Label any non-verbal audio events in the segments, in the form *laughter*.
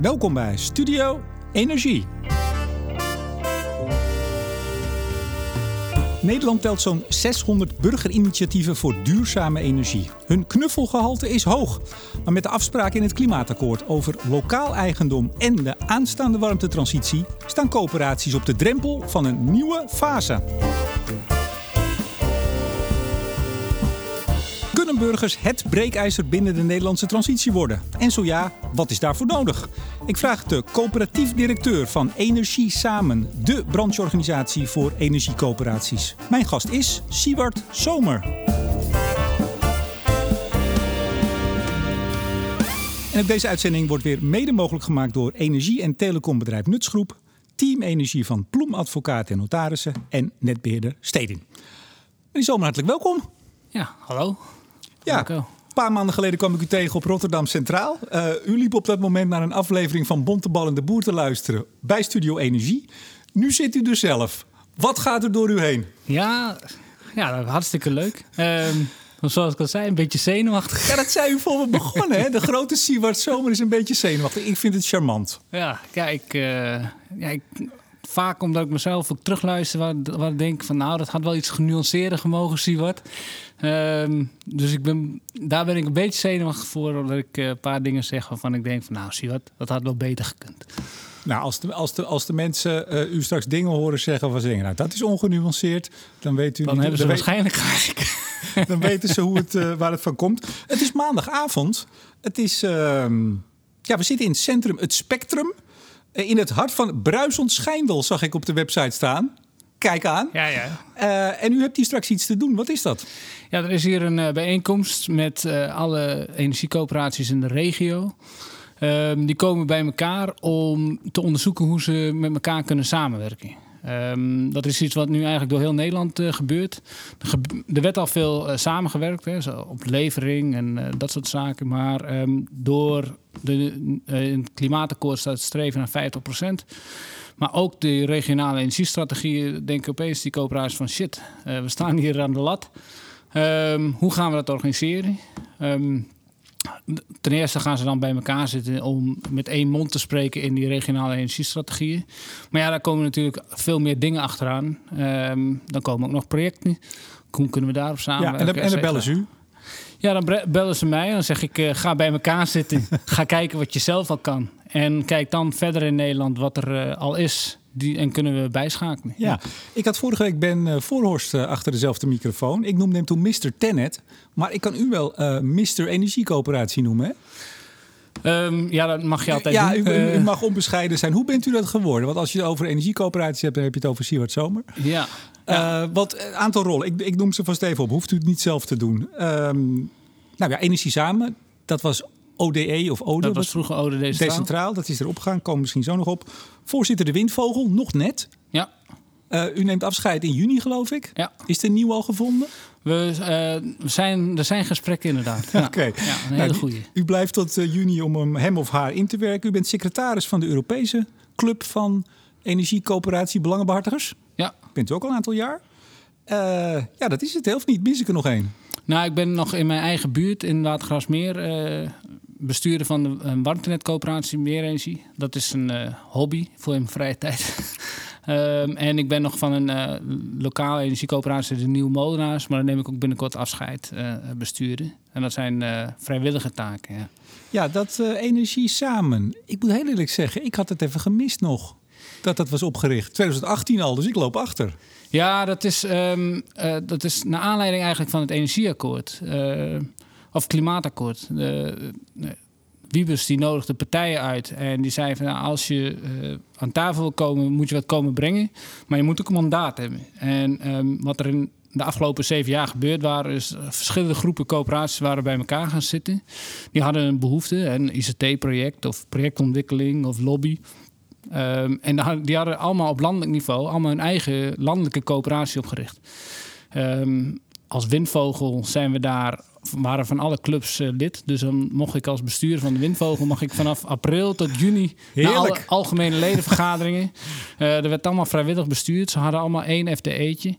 Welkom bij Studio Energie. Nederland telt zo'n 600 burgerinitiatieven voor duurzame energie. Hun knuffelgehalte is hoog. Maar met de afspraken in het klimaatakkoord over lokaal eigendom en de aanstaande warmtetransitie staan coöperaties op de drempel van een nieuwe fase. Burgers het breekijzer binnen de Nederlandse transitie worden? En zo ja, wat is daarvoor nodig? Ik vraag de coöperatief directeur van Energie Samen, de brancheorganisatie voor energiecoöperaties. Mijn gast is Siewart Zomer. En deze uitzending wordt weer mede mogelijk gemaakt door energie- en telecombedrijf Nutsgroep, Team Energie van Ploem Advocaten en Notarissen en netbeheerder Stedin. Meneer Zomer, hartelijk welkom. Ja, hallo. Ja, een paar maanden geleden kwam ik u tegen op Rotterdam Centraal. Uh, u liep op dat moment naar een aflevering van Bontebal en de Boer te luisteren bij Studio Energie. Nu zit u er zelf. Wat gaat er door u heen? Ja, ja hartstikke leuk. Um, zoals ik al zei, een beetje zenuwachtig. Ja, dat zei u voor we *laughs* begonnen. Hè? De grote Siewart Zomer is een beetje zenuwachtig. Ik vind het charmant. Ja, kijk, uh, ja, ik, vaak omdat ik mezelf ook terugluister, waar, waar ik denk van nou, dat had wel iets genuanceerder gemogen, Siewart. Um, dus ik ben, daar ben ik een beetje zenuwachtig voor, omdat ik uh, een paar dingen zeg waarvan ik denk van nou, Siewart, dat had wel beter gekund. Nou, als de, als de, als de mensen uh, u straks dingen horen zeggen van zingen, nou, dat is ongenuanceerd, dan weet u dan niet... hebben ze waarschijnlijk gelijk. *laughs* dan weten ze hoe het, uh, waar het van komt. Het is maandagavond. Het is, uh, ja, we zitten in het centrum, het Spectrum. In het hart van Bruisend Schijndel zag ik op de website staan. Kijk aan. Ja, ja. Uh, en u hebt hier straks iets te doen. Wat is dat? Ja, er is hier een uh, bijeenkomst met uh, alle energiecoöperaties in de regio. Um, die komen bij elkaar om te onderzoeken hoe ze met elkaar kunnen samenwerken. Um, dat is iets wat nu eigenlijk door heel Nederland uh, gebeurt. Er, er, werd al veel uh, samengewerkt, hè, zo op levering en uh, dat soort zaken. Maar um, door de, het klimaatakkoord staat streven naar 50%. Maar ook de regionale energiestrategieën denken opeens die coöperaties van shit, we staan hier aan de lat. Um, hoe gaan we dat organiseren? Ten eerste gaan ze dan bij elkaar zitten om met één mond te spreken in die regionale energiestrategieën. Maar ja, daar komen natuurlijk veel meer dingen achteraan. Um, dan komen ook nog projecten. Hoe kunnen we daarop samenwerken? Ja, en en dan bellen ze u? Ja, dan bellen ze mij. Dan zeg ik, uh, ga bij elkaar zitten. *laughs* ga kijken wat je zelf al kan. En kijk dan verder in Nederland wat er uh, al is. Die, en kunnen we bijschakelen. Ja. ja. ik had vorige week Ben uh, Voorhorst uh, achter dezelfde microfoon. Ik noemde hem toen Mr. Tenet. Maar ik kan u wel uh, Mr. Energiecoöperatie noemen, hè? Um, ja, dat mag je altijd ja, doen. U, u, mag onbescheiden zijn. Hoe bent u dat geworden? Want als je het over energiecoöperaties hebt, dan heb je het over Siewert Zomer. Ja. ja. Uh, wat een aantal rollen. Ik, ik noem ze vast even op. Hoeft u het niet zelf te doen. Um, nou ja, Energie Samen. Dat was ODE of ODE. Dat was vroeger ODE Decentraal. Decentraal, dat is erop gegaan. Komen misschien zo nog op. Voorzitter De Windvogel, nog net. Ja. Uh, u neemt afscheid in juni, geloof ik. Ja. Is er nieuw al gevonden? We, uh, zijn, er zijn gesprekken inderdaad. *laughs* Ja. Oké. Okay. Ja, een hele nou, goede. U blijft tot uh, juni om hem of haar in te werken. U bent secretaris van de Europese Club van Energiecoöperatie Belangenbehartigers. Ja. Bent u ook al een aantal jaar. ja, dat is het. Of niet? Mis ik er nog één? Nou, ik ben nog in mijn eigen buurt in Watergrasmeer bestuurder van de een warmtenetcoöperatie Meerenergie. Dat is een uh, hobby voor in mijn vrije tijd. um, *laughs* en ik ben nog van een uh, lokale energiecoöperatie, de Nieuwe Molenaars. Maar daar neem ik ook binnenkort afscheid uh, besturen. En dat zijn vrijwillige taken. Ja, ja dat energie samen. Ik moet heel eerlijk zeggen, ik had het even gemist nog. Dat dat was opgericht. 2018 al, dus ik loop achter. Ja, dat is, um, dat is naar aanleiding eigenlijk van het energieakkoord of klimaatakkoord. De, de, Wiebes die nodigde partijen uit en die zei van nou, als je uh, aan tafel wil komen, moet je wat komen brengen, maar je moet ook een mandaat hebben. En um, wat er in de afgelopen zeven jaar gebeurd waren, is verschillende groepen coöperaties waren bij elkaar gaan zitten. Die hadden een behoefte, een ICT-project of projectontwikkeling of lobby. Um, en die hadden allemaal op landelijk niveau allemaal hun eigen landelijke coöperatie opgericht. Um, als Windvogel zijn we daar, waren van alle clubs uh, lid. Dus dan mocht ik als bestuur van de Windvogel... mag ik vanaf april tot juni naar alle algemene ledenvergaderingen. Uh, er werd allemaal vrijwillig bestuurd. Ze hadden allemaal één FTE'tje.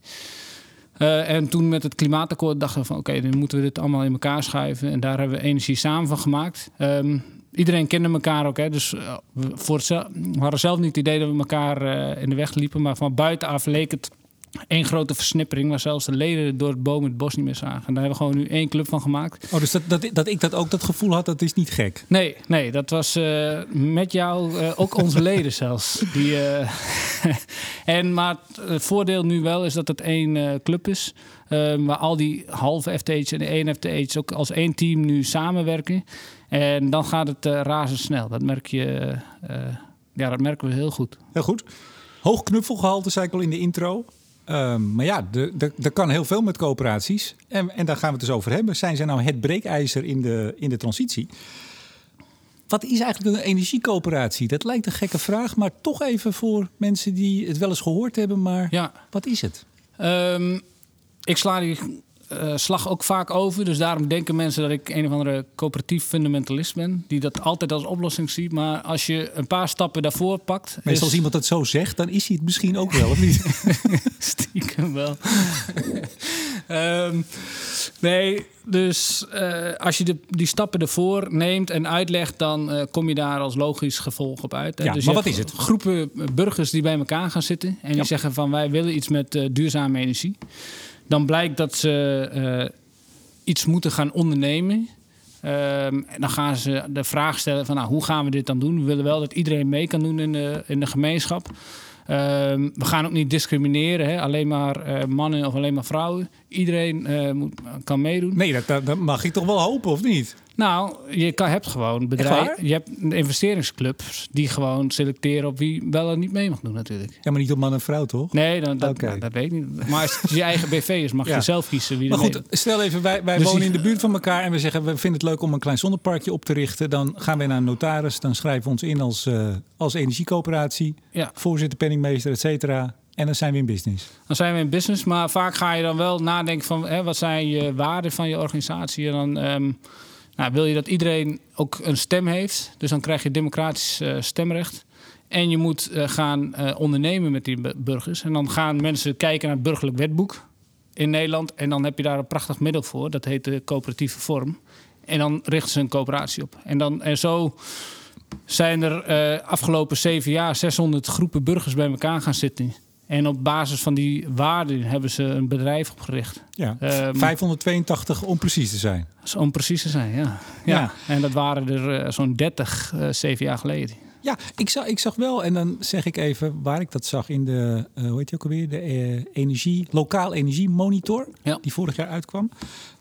Uh, en toen met het klimaatakkoord dachten we van... oké, okay, dan moeten we dit allemaal in elkaar schuiven. En daar hebben we energie samen van gemaakt. Um, iedereen kende elkaar ook. Hè? Dus we, voor we hadden zelf niet het idee dat we elkaar in de weg liepen. Maar van buitenaf leek het één grote versnippering, waar zelfs de leden door het boom het bos niet meer zagen. En daar hebben we gewoon nu één club van gemaakt. Oh, dus dat, dat, dat ik dat ook dat gevoel had, dat is niet gek? Nee, nee dat was uh, met jou uh, ook onze *laughs* leden zelfs. Die, uh, *laughs* en, maar het voordeel nu wel is dat het één club is. waar al die halve FTH's en de één FTH's ook als één team nu samenwerken. En dan gaat het razendsnel. Dat merk je, ja, dat merken we heel goed. Heel goed. Hoog knuffelgehalte, zei ik al in de intro. Um, maar ja, er kan heel veel met coöperaties. En, en daar gaan we het dus over hebben. Zijn zij nou het breekijzer in de, in de transitie? Wat is eigenlijk een energiecoöperatie? Dat lijkt een gekke vraag, maar toch even voor mensen die het wel eens gehoord hebben. Maar ja. wat is het? Um, ik sla die uh, slag ook vaak over. Dus daarom denken mensen dat ik een of andere coöperatief fundamentalist ben. Die dat altijd als oplossing ziet. Maar als je een paar stappen daarvoor pakt. Meestal is... als iemand dat zo zegt, dan is hij het misschien ook wel, of niet? *laughs* Stiekem wel. um, *laughs* nee, dus uh, als je de, die stappen ervoor neemt en uitlegt, dan uh, kom je daar als logisch gevolg op uit. Ja, dus maar wat is het? Groepen burgers die bij elkaar gaan zitten en die ja. zeggen van wij willen iets met duurzame energie dan blijkt dat ze uh, iets moeten gaan ondernemen. Um, dan gaan ze de vraag stellen van nou, hoe gaan we dit dan doen? We willen wel dat iedereen mee kan doen in de, in de gemeenschap. Um, we gaan ook niet discrimineren, hè? alleen maar uh, mannen of alleen maar vrouwen. Iedereen uh, moet, kan meedoen. Nee, dat, dat, dat, mag ik toch wel hopen, of niet? Nou, je kan, hebt gewoon bedrijven. Je hebt investeringsclubs die gewoon selecteren op wie wel en niet mee mag doen, natuurlijk. Ja, maar niet op man en vrouw, toch? Nee, dan, dat, okay. nou, dat weet ik niet. Maar als het je eigen *laughs* BV is, mag ja. je zelf kiezen wie er Maar goed, stel even, wij, wij dus wonen in de buurt van elkaar en we zeggen we vinden het leuk om een klein zonneparkje op te richten. Dan gaan wij naar een notaris, dan schrijven we ons in als, uh, als energiecoöperatie, ja. voorzitter, penningmeester, et cetera. En dan zijn we in business. Dan zijn we in business, maar vaak ga je dan wel nadenken van hè, wat zijn je waarden van je organisatie. En dan um, nou, wil je dat iedereen ook een stem heeft. Dus dan krijg je democratisch uh, stemrecht. En je moet uh, gaan uh, ondernemen met die burgers. En dan gaan mensen kijken naar het burgerlijk wetboek in Nederland. En dan heb je daar een prachtig middel voor. Dat heet de coöperatieve vorm. En dan richten ze een coöperatie op. En, dan, en zo zijn er afgelopen zeven jaar 600 groepen burgers bij elkaar gaan zitten. En op basis van die waarden hebben ze een bedrijf opgericht. Ja, um, 582 om precies te zijn. Om precies te zijn, ja. ja. ja. En dat waren er uh, zo'n 30 uh, zeven jaar geleden. Ja, ik zag, ik zag wel, en dan zeg ik even waar ik dat zag in de, uh, hoe heet die ook alweer, de energie, lokaal energiemonitor, ja. die vorig jaar uitkwam,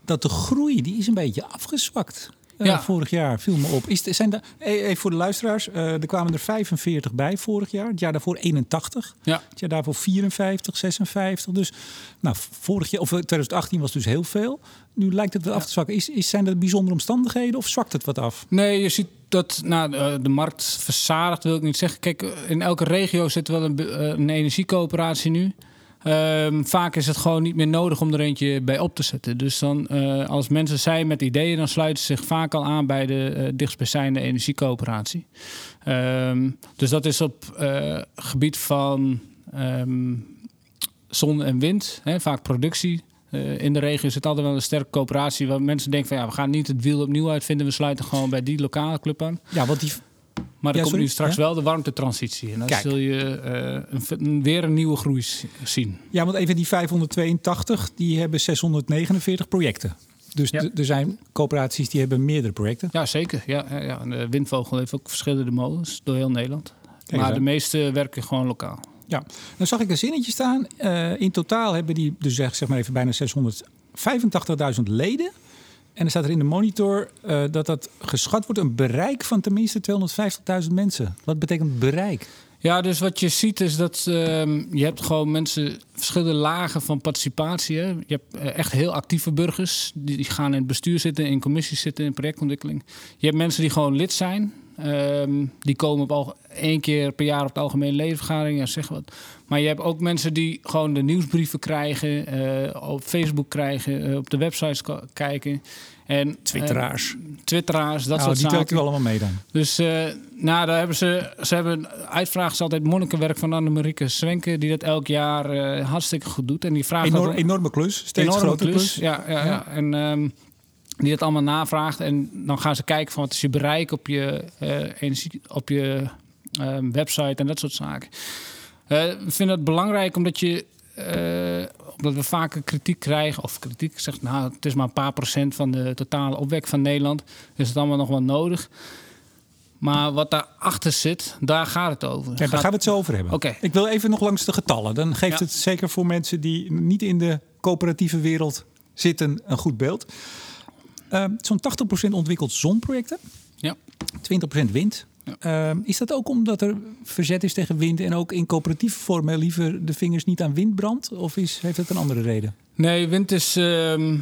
dat de groei die is een beetje afgezwakt. Ja. Vorig jaar viel me op. Is, zijn de, even voor de luisteraars. Uh, er kwamen er 45 bij vorig jaar. Het jaar daarvoor 81. Ja. Het jaar daarvoor 54, 56. Dus nou, vorig jaar, of 2018 was dus heel veel. Nu lijkt het wat ja. af te zwakken. Is, is, zijn er bijzondere omstandigheden of zwakt het wat af? Nee, je ziet dat nou, de markt verzadigt, wil ik niet zeggen. Kijk, in elke regio zit wel een, een energiecoöperatie nu. Um, vaak is het gewoon niet meer nodig om er eentje bij op te zetten. Dus dan, uh, als mensen zijn met ideeën, dan sluiten ze zich vaak al aan bij de uh, dichtstbijzijnde energiecoöperatie. Um, dus dat is op uh, gebied van um, zon en wind, hè, vaak productie. in de regio zit altijd wel een sterke coöperatie waar mensen denken van ja, we gaan niet het wiel opnieuw uitvinden, we sluiten gewoon bij die lokale club aan. Ja, want die maar er ja, komt nu straks ja? wel de warmtetransitie. En dan Kijk. zul je uh, een, weer een nieuwe groei zien. Ja, want even die 582, die hebben 649 projecten. Dus ja. er zijn coöperaties die hebben meerdere projecten. Ja, zeker. Ja, ja, de Windvogel heeft ook verschillende molens door heel Nederland. Kijk, maar de meeste werken gewoon lokaal. Ja, dan zag ik een zinnetje staan. Uh, in totaal hebben die, dus zeg maar even bijna 685.000 leden. En er staat er in de monitor uh, dat dat geschat wordt een bereik van tenminste 250.000 mensen. Wat betekent bereik? Ja, dus wat je ziet is dat uh, je hebt gewoon mensen, verschillende lagen van participatie. Hè. Je hebt uh, echt heel actieve burgers, die, die, gaan in het bestuur zitten, in commissies zitten, in projectontwikkeling. Je hebt mensen die gewoon lid zijn. Um, die komen op al één keer per jaar op de algemene ledenvergadering en zeg wat. Maar je hebt ook mensen die gewoon de nieuwsbrieven krijgen, uh, op Facebook krijgen, uh, op de websites kijken. En, Twitteraars. Uh, Twitteraars, dat nou, soort die zaken. Die allemaal mee dan. Dus nou, daar hebben ze, ze hebben uitvragen ze altijd monnikenwerk van Annemarieke Swenke, die dat elk jaar hartstikke goed doet. En die vragen Enorm, enorme klus, steeds enorme grotere klus. klus. Ja, ja, ja. ja. En um, die het allemaal navraagt. En dan gaan ze kijken van wat is je bereik op je, uh, energie, op je uh, website en dat soort zaken. Uh, we vinden het belangrijk omdat je omdat we vaker kritiek krijgen, of kritiek zegt, nou, het is maar een paar procent van de totale opwek van Nederland, is het allemaal nog wel nodig. Maar wat daarachter zit, daar gaat het over. Ja, daar gaan we het zo over hebben. Oké. Ik wil even nog langs de getallen. Dan geeft het zeker voor mensen die niet in de coöperatieve wereld zitten een goed beeld. Uh, Zo'n 80% ontwikkelt zonprojecten. Ja. 20% wind. Ja. Uh, is dat ook omdat er verzet is tegen wind en ook in coöperatieve vormen liever de vingers niet aan wind brandt? Of is, heeft het een andere reden? Nee, wind is uh,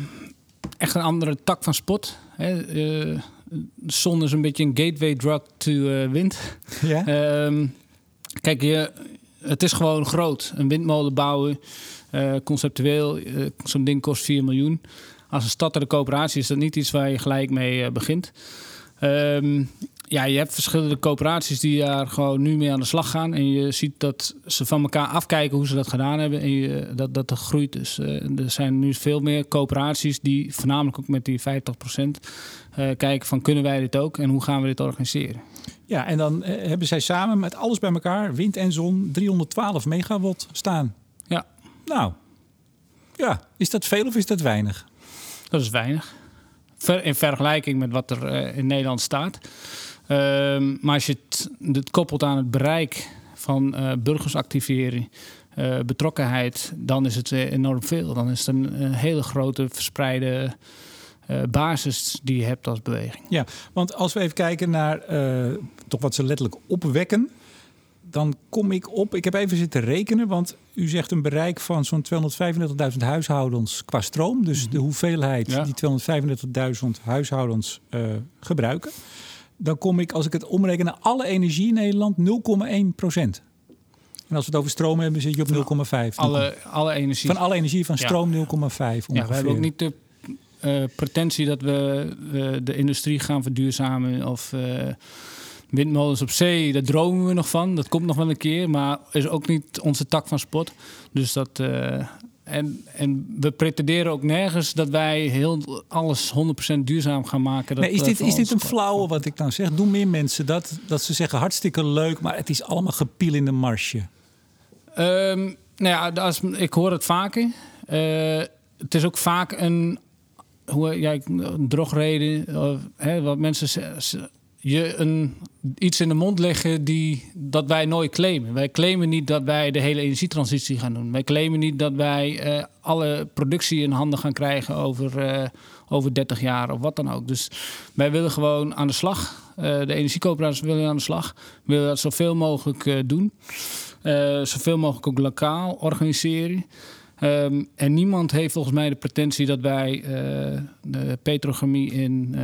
echt een andere tak van spot. Hè. Uh, zon is een beetje een gateway drug to uh, wind. *laughs* Ja? kijk, je, het is gewoon groot. Een windmolen bouwen, uh, conceptueel, zo'n ding kost 4 miljoen als een stad of de coöperatie is dat niet iets waar je gelijk mee uh, begint. Um, ja, je hebt verschillende coöperaties die daar gewoon nu mee aan de slag gaan. En je ziet dat ze van elkaar afkijken hoe ze dat gedaan hebben. En je, dat, dat er groeit dus. Uh, er zijn nu veel meer coöperaties die voornamelijk ook met die 50% uh, kijken van kunnen wij dit ook en hoe gaan we dit organiseren. Ja, en dan uh, hebben zij samen met alles bij elkaar, wind en zon, 312 megawatt staan. Ja. Nou, ja, is dat veel of is dat weinig? Dat is weinig. In vergelijking met wat er uh, in Nederland staat. Uh, maar als je het, koppelt aan het bereik van uh, burgers activeren, uh, betrokkenheid, dan is het enorm veel. Dan is het een, een hele grote verspreide basis die je hebt als beweging. Ja, want als we even kijken naar toch wat ze letterlijk opwekken dan kom ik op. Ik heb even zitten rekenen, want u zegt een bereik van zo'n 235.000 huishoudens qua stroom. Dus de mhm. hoeveelheid ja. die 235.000 huishoudens uh, gebruiken. Dan kom ik, als ik het omreken naar alle energie in Nederland, 0,1 procent. En als we het over stroom hebben, zit je op 0,5. Alle, alle energie. Van alle energie van stroom ja. 0,5 Ja, we hebben ook niet de uh, pretentie dat we uh, de industrie gaan verduurzamen of... Windmolens op zee, daar dromen we nog van. Dat komt nog wel een keer, maar is ook niet onze tak van sport. Dus dat. Uh, en, en we pretenderen ook nergens dat wij heel alles 100% duurzaam gaan maken. Dat, nee, is dit, is dit een flauwe wat ik nou zeg? Doen meer mensen dat? Dat ze zeggen hartstikke leuk, maar het is allemaal gepiel in de marsje. Um, nou ja, als, ik hoor het vaker. Uh, het is ook vaak een, hoe, ja, drogreden. Of, hè, wat mensen je een, iets in de mond leggen die, dat wij nooit claimen. Wij claimen niet dat wij de hele energietransitie gaan doen. Wij claimen niet dat wij uh, alle productie in handen gaan krijgen over, uh, over 30 jaar of wat dan ook. Dus wij willen gewoon aan de slag. Uh, de energiecoöperaties willen aan de slag. We willen dat zoveel mogelijk doen. zoveel mogelijk ook lokaal organiseren. Um, en niemand heeft volgens mij de pretentie dat wij de petrochemie in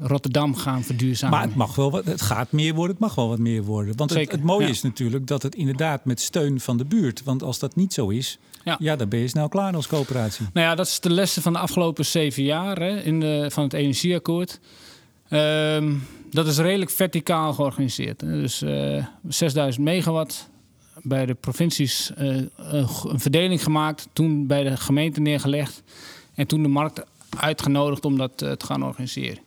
Rotterdam gaan verduurzamen. Maar het mag wel wat, het gaat meer worden, het mag wel wat meer worden. Want het, het, mooie ja. is natuurlijk dat het inderdaad met steun van de buurt. Want als dat niet zo is, ja, ja dan ben je snel klaar als coöperatie. Nou ja, dat is de lessen van de afgelopen zeven jaar hè, in de, van het energieakkoord. Um, dat is redelijk verticaal georganiseerd. Hè. Dus uh, eh, 6000 megawatt bij de provincies uh, een verdeling gemaakt, toen bij de gemeente neergelegd en toen de markt uitgenodigd om dat uh, te gaan organiseren.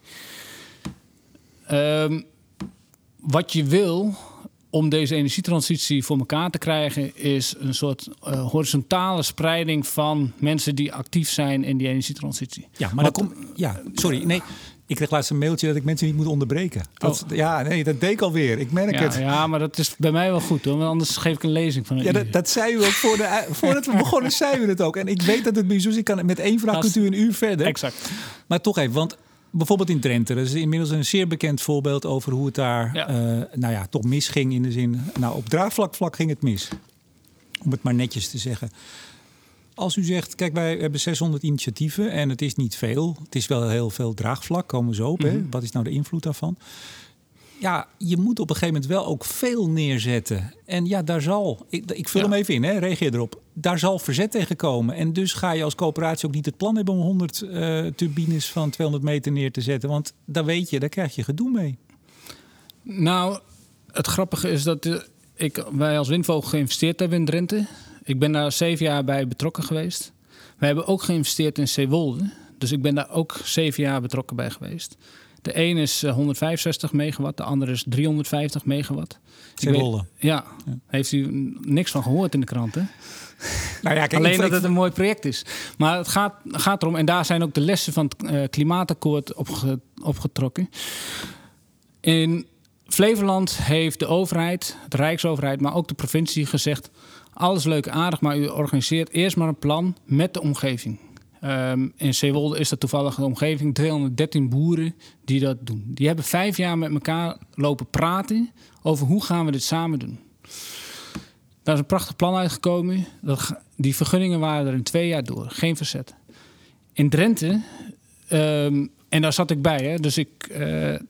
Um, wat je wil om deze energietransitie voor elkaar te krijgen, is een soort uh, horizontale spreiding van mensen die actief zijn in die energietransitie. Ja, maar Wat, dan kom, ja, sorry, nee, ik kreeg laatst een mailtje dat ik mensen niet moet onderbreken. Dat, oh. Ja, nee, dat deed ik alweer. Ik merk ja, het. Ja, maar dat is bij mij wel goed hoor. Want anders geef ik een lezing van een Ja, dat, dat, zei u ook voor de, *laughs* voordat we begonnen, zei u het ook. En ik weet dat het bij kan met één vraag kunt u een uur verder. Exact. Maar toch even, want bijvoorbeeld in Drenthe, dat is inmiddels een zeer bekend voorbeeld over hoe het daar, ja. Uh, nou ja, toch misging in de zin. Nou, op draagvlak vlak ging het mis. Om het maar netjes te zeggen. Als u zegt, kijk, wij hebben 600 initiatieven en het is niet veel. Het is wel heel veel draagvlak, komen we zo op. Mm -hmm. Wat is nou de invloed daarvan? Ja, je moet op een gegeven moment wel ook veel neerzetten. En ja, daar zal, ik, ik vul ja. hem even in, hè, reageer erop. Daar zal verzet tegen komen. En dus ga je als coöperatie ook niet het plan hebben om 100 uh, turbines van 200 meter neer te zetten. Want daar weet je, daar krijg je gedoe mee. Nou, het grappige is dat de, ik, wij als Windvogel geïnvesteerd hebben in Drenthe. Ik ben daar zeven jaar bij betrokken geweest. We hebben ook geïnvesteerd in Zeewolde. Dus ik ben daar ook zeven jaar betrokken bij geweest. De een is 165 megawatt, de andere is 350 megawatt. Zeewolde. Ja, heeft u niks van gehoord in de krant, hè? Nou ja, kijk, Alleen ik- dat ik- het een mooi project is. Maar het gaat, gaat erom, en daar zijn ook de lessen van het eh, klimaatakkoord opge- opgetrokken. In Flevoland heeft de overheid, de Rijksoverheid, maar ook de provincie gezegd... alles leuk en aardig, maar u organiseert eerst maar een plan met de omgeving. Ehm, in Zeewolde is dat toevallig de omgeving, 213 boeren die dat doen. Die hebben vijf jaar met elkaar lopen praten over hoe gaan we dit samen doen. Daar is een prachtig plan uitgekomen. Dat, die vergunningen waren er in twee jaar door. Geen verzet. In Drenthe, ehm, en daar zat ik bij, hè, dus ik, eh, eh,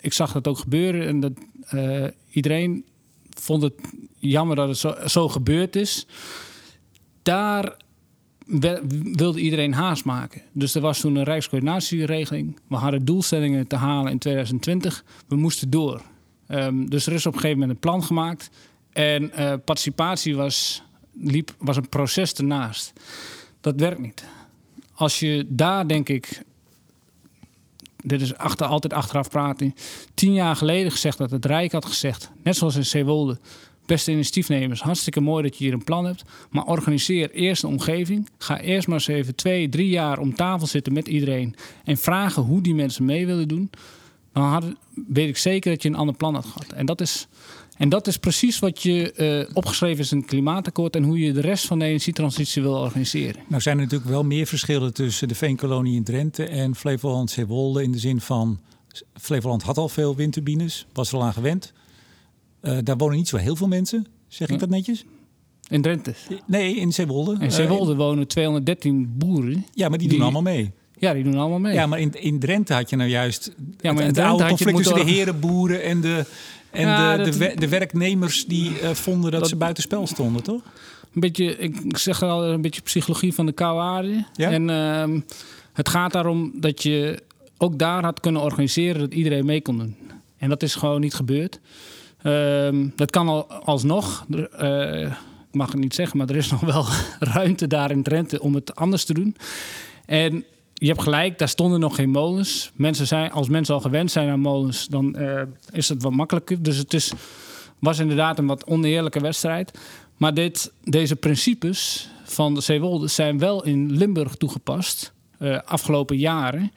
ik zag dat ook gebeuren. En dat, eh, iedereen vond het jammer dat het zo, zo gebeurd is. Daar wilde iedereen haast maken. Dus er was toen een Rijkscoördinatieregeling. We hadden doelstellingen te halen in 2020. We moesten door. Ehm, dus er is op een gegeven moment een plan gemaakt. En eh, participatie was, liep, was een proces ernaast. Dat werkt niet. Als je daar, denk ik, dit is achter, altijd achteraf praten, tien jaar geleden gezegd dat het Rijk had gezegd, net zoals in Zeewolde, beste initiatiefnemers, hartstikke mooi dat je hier een plan hebt, maar organiseer eerst een omgeving. Ga eerst maar eens even twee, drie jaar om tafel zitten met iedereen en vragen hoe die mensen mee willen doen. Dan had, weet ik zeker dat je een ander plan had gehad. En dat is, en dat is precies wat je eh, opgeschreven is in het klimaatakkoord en hoe je de rest van de energietransitie wil organiseren. Nou zijn er natuurlijk wel meer verschillen tussen de veenkolonie in Drenthe en Flevoland-Zeewolde. In de zin van, Flevoland had al veel windturbines, was er al aan gewend. Eh, daar wonen niet zo heel veel mensen, zeg ik Ja. dat netjes? In Drenthe. Nee, in Zeewolde. In Eh, Zeewolde wonen 213 boeren. ja, maar die, die- doen allemaal mee. Ja, die doen allemaal mee. Ja, maar in, in Drenthe had je nou juist Ja, maar het, in het oude conflict tussen de herenboeren en de, en Ja, de, de, we- de werknemers die eh, vonden dat, Dat- ze buitenspel stonden, toch? Een beetje, ik zeg al, een beetje psychologie van de koude aarde. Ja? En ehm, het gaat daarom dat je ook daar had kunnen organiseren dat iedereen mee kon doen. En dat is gewoon niet gebeurd. Ehm, dat kan al alsnog. Er, eh, ik mag het niet zeggen, maar er is nog wel *laughs* ruimte daar in Drenthe om het anders te doen. En je hebt gelijk, daar stonden nog geen molens. Mensen zijn, als mensen al gewend zijn aan molens, dan eh, is het wat makkelijker. Dus het is, was inderdaad een wat oneerlijke wedstrijd. Maar dit, deze principes van de Zeewolde zijn wel in Limburg toegepast eh, afgelopen jaren.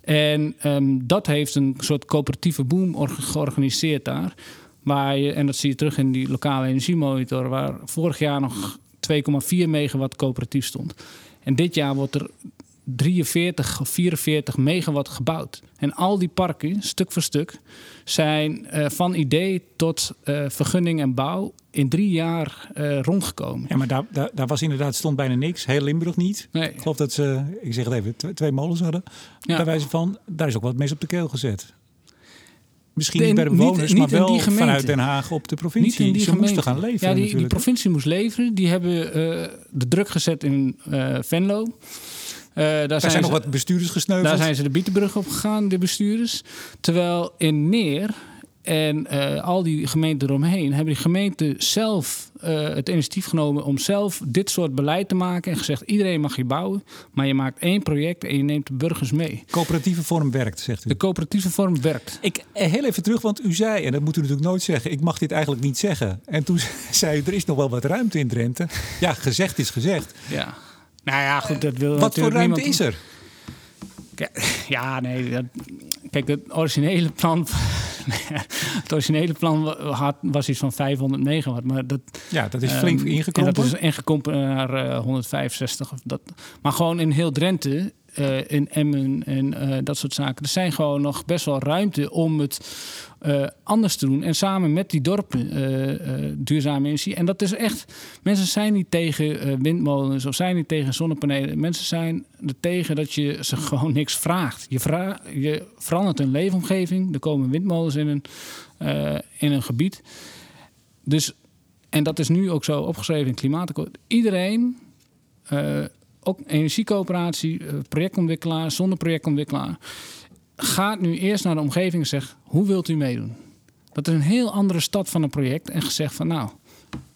En ehm, dat heeft een soort coöperatieve boom orga- georganiseerd daar. Waar je, en dat zie je terug in die lokale energiemonitor, waar vorig jaar nog 2,4 megawatt coöperatief stond. En dit jaar wordt er 43 of 44 megawatt gebouwd. En al die parken, stuk voor stuk, zijn eh, van idee tot eh, vergunning en bouw in drie jaar eh, rondgekomen. Ja, maar daar, daar, daar was inderdaad stond bijna niks. Heel Limburg niet. Nee. Ik geloof dat ze, ik zeg het even, twee, twee molens hadden. Ja. Bij wijze van, daar is ook wat mes op de keel gezet. Misschien niet bij de bewoners, niet maar wel die gemeente. vanuit Den Haag op de provincie. Niet in die ze gemeente. moesten gaan leven Ja, die, die provincie moest leveren. Die hebben de druk gezet in Venlo. Eh, daar Daar zijn, nog wat bestuurders gesneuveld. Daar zijn ze de Bietenbrug op gegaan, de bestuurders. Terwijl in Neer en eh, al die gemeenten eromheen... hebben die gemeenten zelf eh, het initiatief genomen... om zelf dit soort beleid te maken. En gezegd, iedereen mag hier bouwen. Maar je maakt één project en je neemt de burgers mee. Coöperatieve vorm werkt, zegt u. De coöperatieve vorm werkt. Ik, heel even terug, want u zei, en dat moet u natuurlijk nooit zeggen... ik mag dit eigenlijk niet zeggen. En toen *laughs* zei u, er is nog wel wat ruimte in Drenthe. Ja, gezegd is gezegd. Ja. Nou ja, goed, dat wil Wat voor ruimte niemand- is er? Ja, nee. Dat, kijk, het originele plan. *laughs* het originele plan had, was iets van 500 megawatt. Maar dat, Ja, dat is flink ehm, ingekrompen. En dat is ingekrompen naar eh, 165. Of dat. Maar gewoon in heel Drenthe, eh, in Emmen en eh, dat soort zaken. Er zijn gewoon nog best wel ruimte om het eh, anders te doen. En samen met die dorpen duurzame energie. En dat is echt... Mensen zijn niet tegen windmolens of zijn niet tegen zonnepanelen. Mensen zijn er tegen dat je ze *laughs* gewoon niks vraagt. Je, je verandert een leefomgeving. Er komen windmolens in een, in een gebied. Dus, en dat is nu ook zo opgeschreven in het klimaatakkoord. Iedereen, ook energiecoöperatie, eh, projectontwikkelaar, zonder projectontwikkelaar, gaat nu eerst naar de omgeving en zegt: hoe wilt u meedoen? Dat is een heel andere stad van een project en gezegd van nou,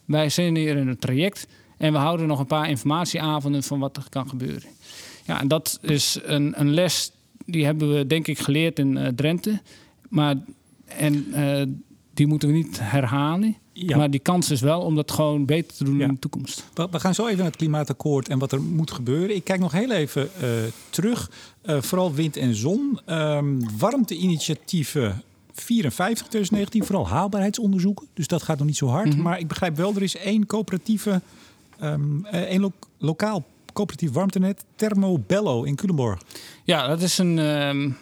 wij zijn hier in een traject en we houden nog een paar informatieavonden van wat er kan gebeuren. Ja, en dat is een, een les die hebben we denk ik geleerd in uh, Drenthe. Maar, en uh, die moeten we niet herhalen. Ja. Maar die kans is wel om dat gewoon beter te doen in de toekomst. We, gaan zo even naar het klimaatakkoord en wat er moet gebeuren. Ik kijk nog heel even uh, terug. vooral wind en zon. Um, warmteinitiatieven 54 2019, vooral haalbaarheidsonderzoeken. Dus dat gaat nog niet zo hard. Mm -hmm. Maar ik begrijp wel, er is één coöperatieve, um, één lo lokaal coöperatief warmtenet, Thermobello in Culemborg. Ja, dat is een, um,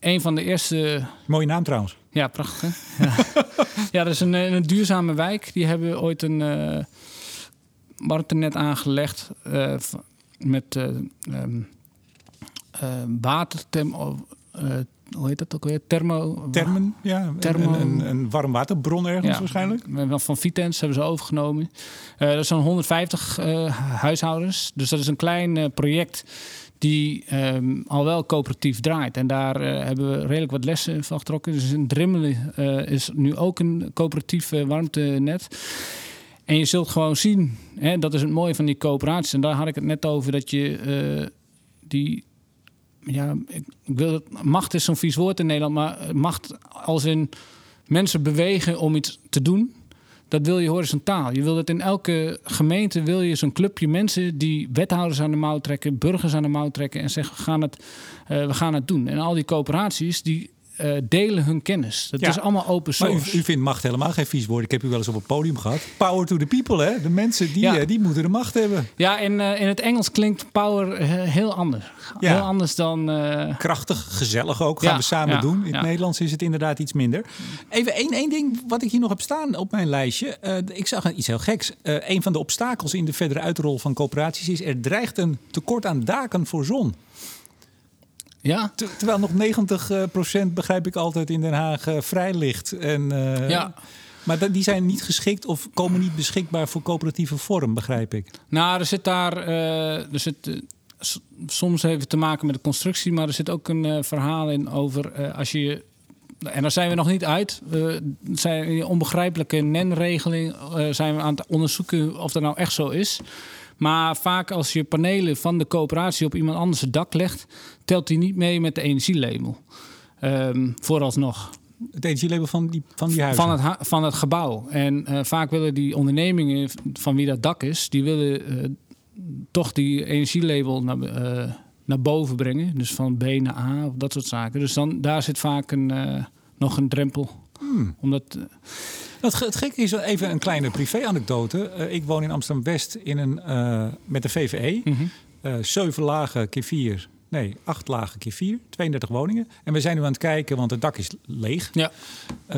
een van de eerste... Mooie naam trouwens. Ja, prachtig ja. ja, dat is een, een duurzame wijk. Die hebben ooit een uh, warmtenet aangelegd uh, met uh, um, water hoe heet dat ook weer? Thermo... Thermen, ja. Thermo... Een, een, een warm waterbron ergens ja, waarschijnlijk. Van Vitens hebben ze overgenomen. Uh, dat zijn 150 uh, huishoudens. Dus dat is een klein uh, project die um, al wel coöperatief draait. En daar hebben we redelijk wat lessen van getrokken. Dus in Drimmelen is nu ook een coöperatief warmtenet. En je zult gewoon zien, hè, dat is het mooie van die coöperaties. En daar had ik het net over, dat je die ja, ik wil macht is zo'n vies woord in Nederland, maar macht als in mensen bewegen om iets te doen. Dat wil je horizontaal. Je wil dat in elke gemeente wil je zo'n clubje mensen die wethouders aan de mouw trekken, burgers aan de mouw trekken en zeggen we gaan het, uh, we gaan het doen. En al die coöperaties die uh, delen hun kennis. Dat is allemaal open source. Maar u, u, vindt macht helemaal geen vies woord. Ik heb u wel eens op het podium gehad. Power to the people, hè? De mensen die, ja. uh, die moeten de macht hebben. Ja, in, uh, in het Engels klinkt power heel anders. Ja. Heel anders dan... Krachtig, gezellig ook. Gaan ja, we samen doen. In het Nederlands is het inderdaad iets minder. Even één, één ding wat ik hier nog heb staan op mijn lijstje. ik zag iets heel geks. een van de obstakels in de verdere uitrol van coöperaties is... er dreigt een tekort aan daken voor zon. Ja. terwijl nog 90% begrijp ik altijd in Den Haag uh, vrij ligt. En, uh, ja. Maar die zijn niet geschikt of komen niet beschikbaar voor coöperatieve vorm, begrijp ik. Nou, er zit daar. Uh, er zit, soms heeft het te maken met de constructie, maar er zit ook een verhaal in over als je. En daar zijn we nog niet uit. Zijn onbegrijpelijke NEN-regeling zijn we aan het onderzoeken of dat nou echt zo is. Maar vaak als je panelen van de coöperatie op iemand anders dak legt, telt die niet mee met de energielabel. Um, vooralsnog. Het energielabel van die, van die huizen? Van het, van het gebouw. En uh, vaak willen die ondernemingen van wie dat dak is, die willen uh, toch die energielabel naar, uh, naar boven brengen. Dus van B naar A of dat soort zaken. Dus dan, daar zit vaak een, nog een drempel. Hmm. Omdat, het, het gekke is even een kleine privé-anekdote. Uh, ik woon in Amsterdam-West in een, uh, met de VVE. Mm -hmm. uh, zeven lagen keer vier. Nee, acht lagen keer vier. 32 woningen. En we zijn nu aan het kijken, want het dak is leeg. Ja.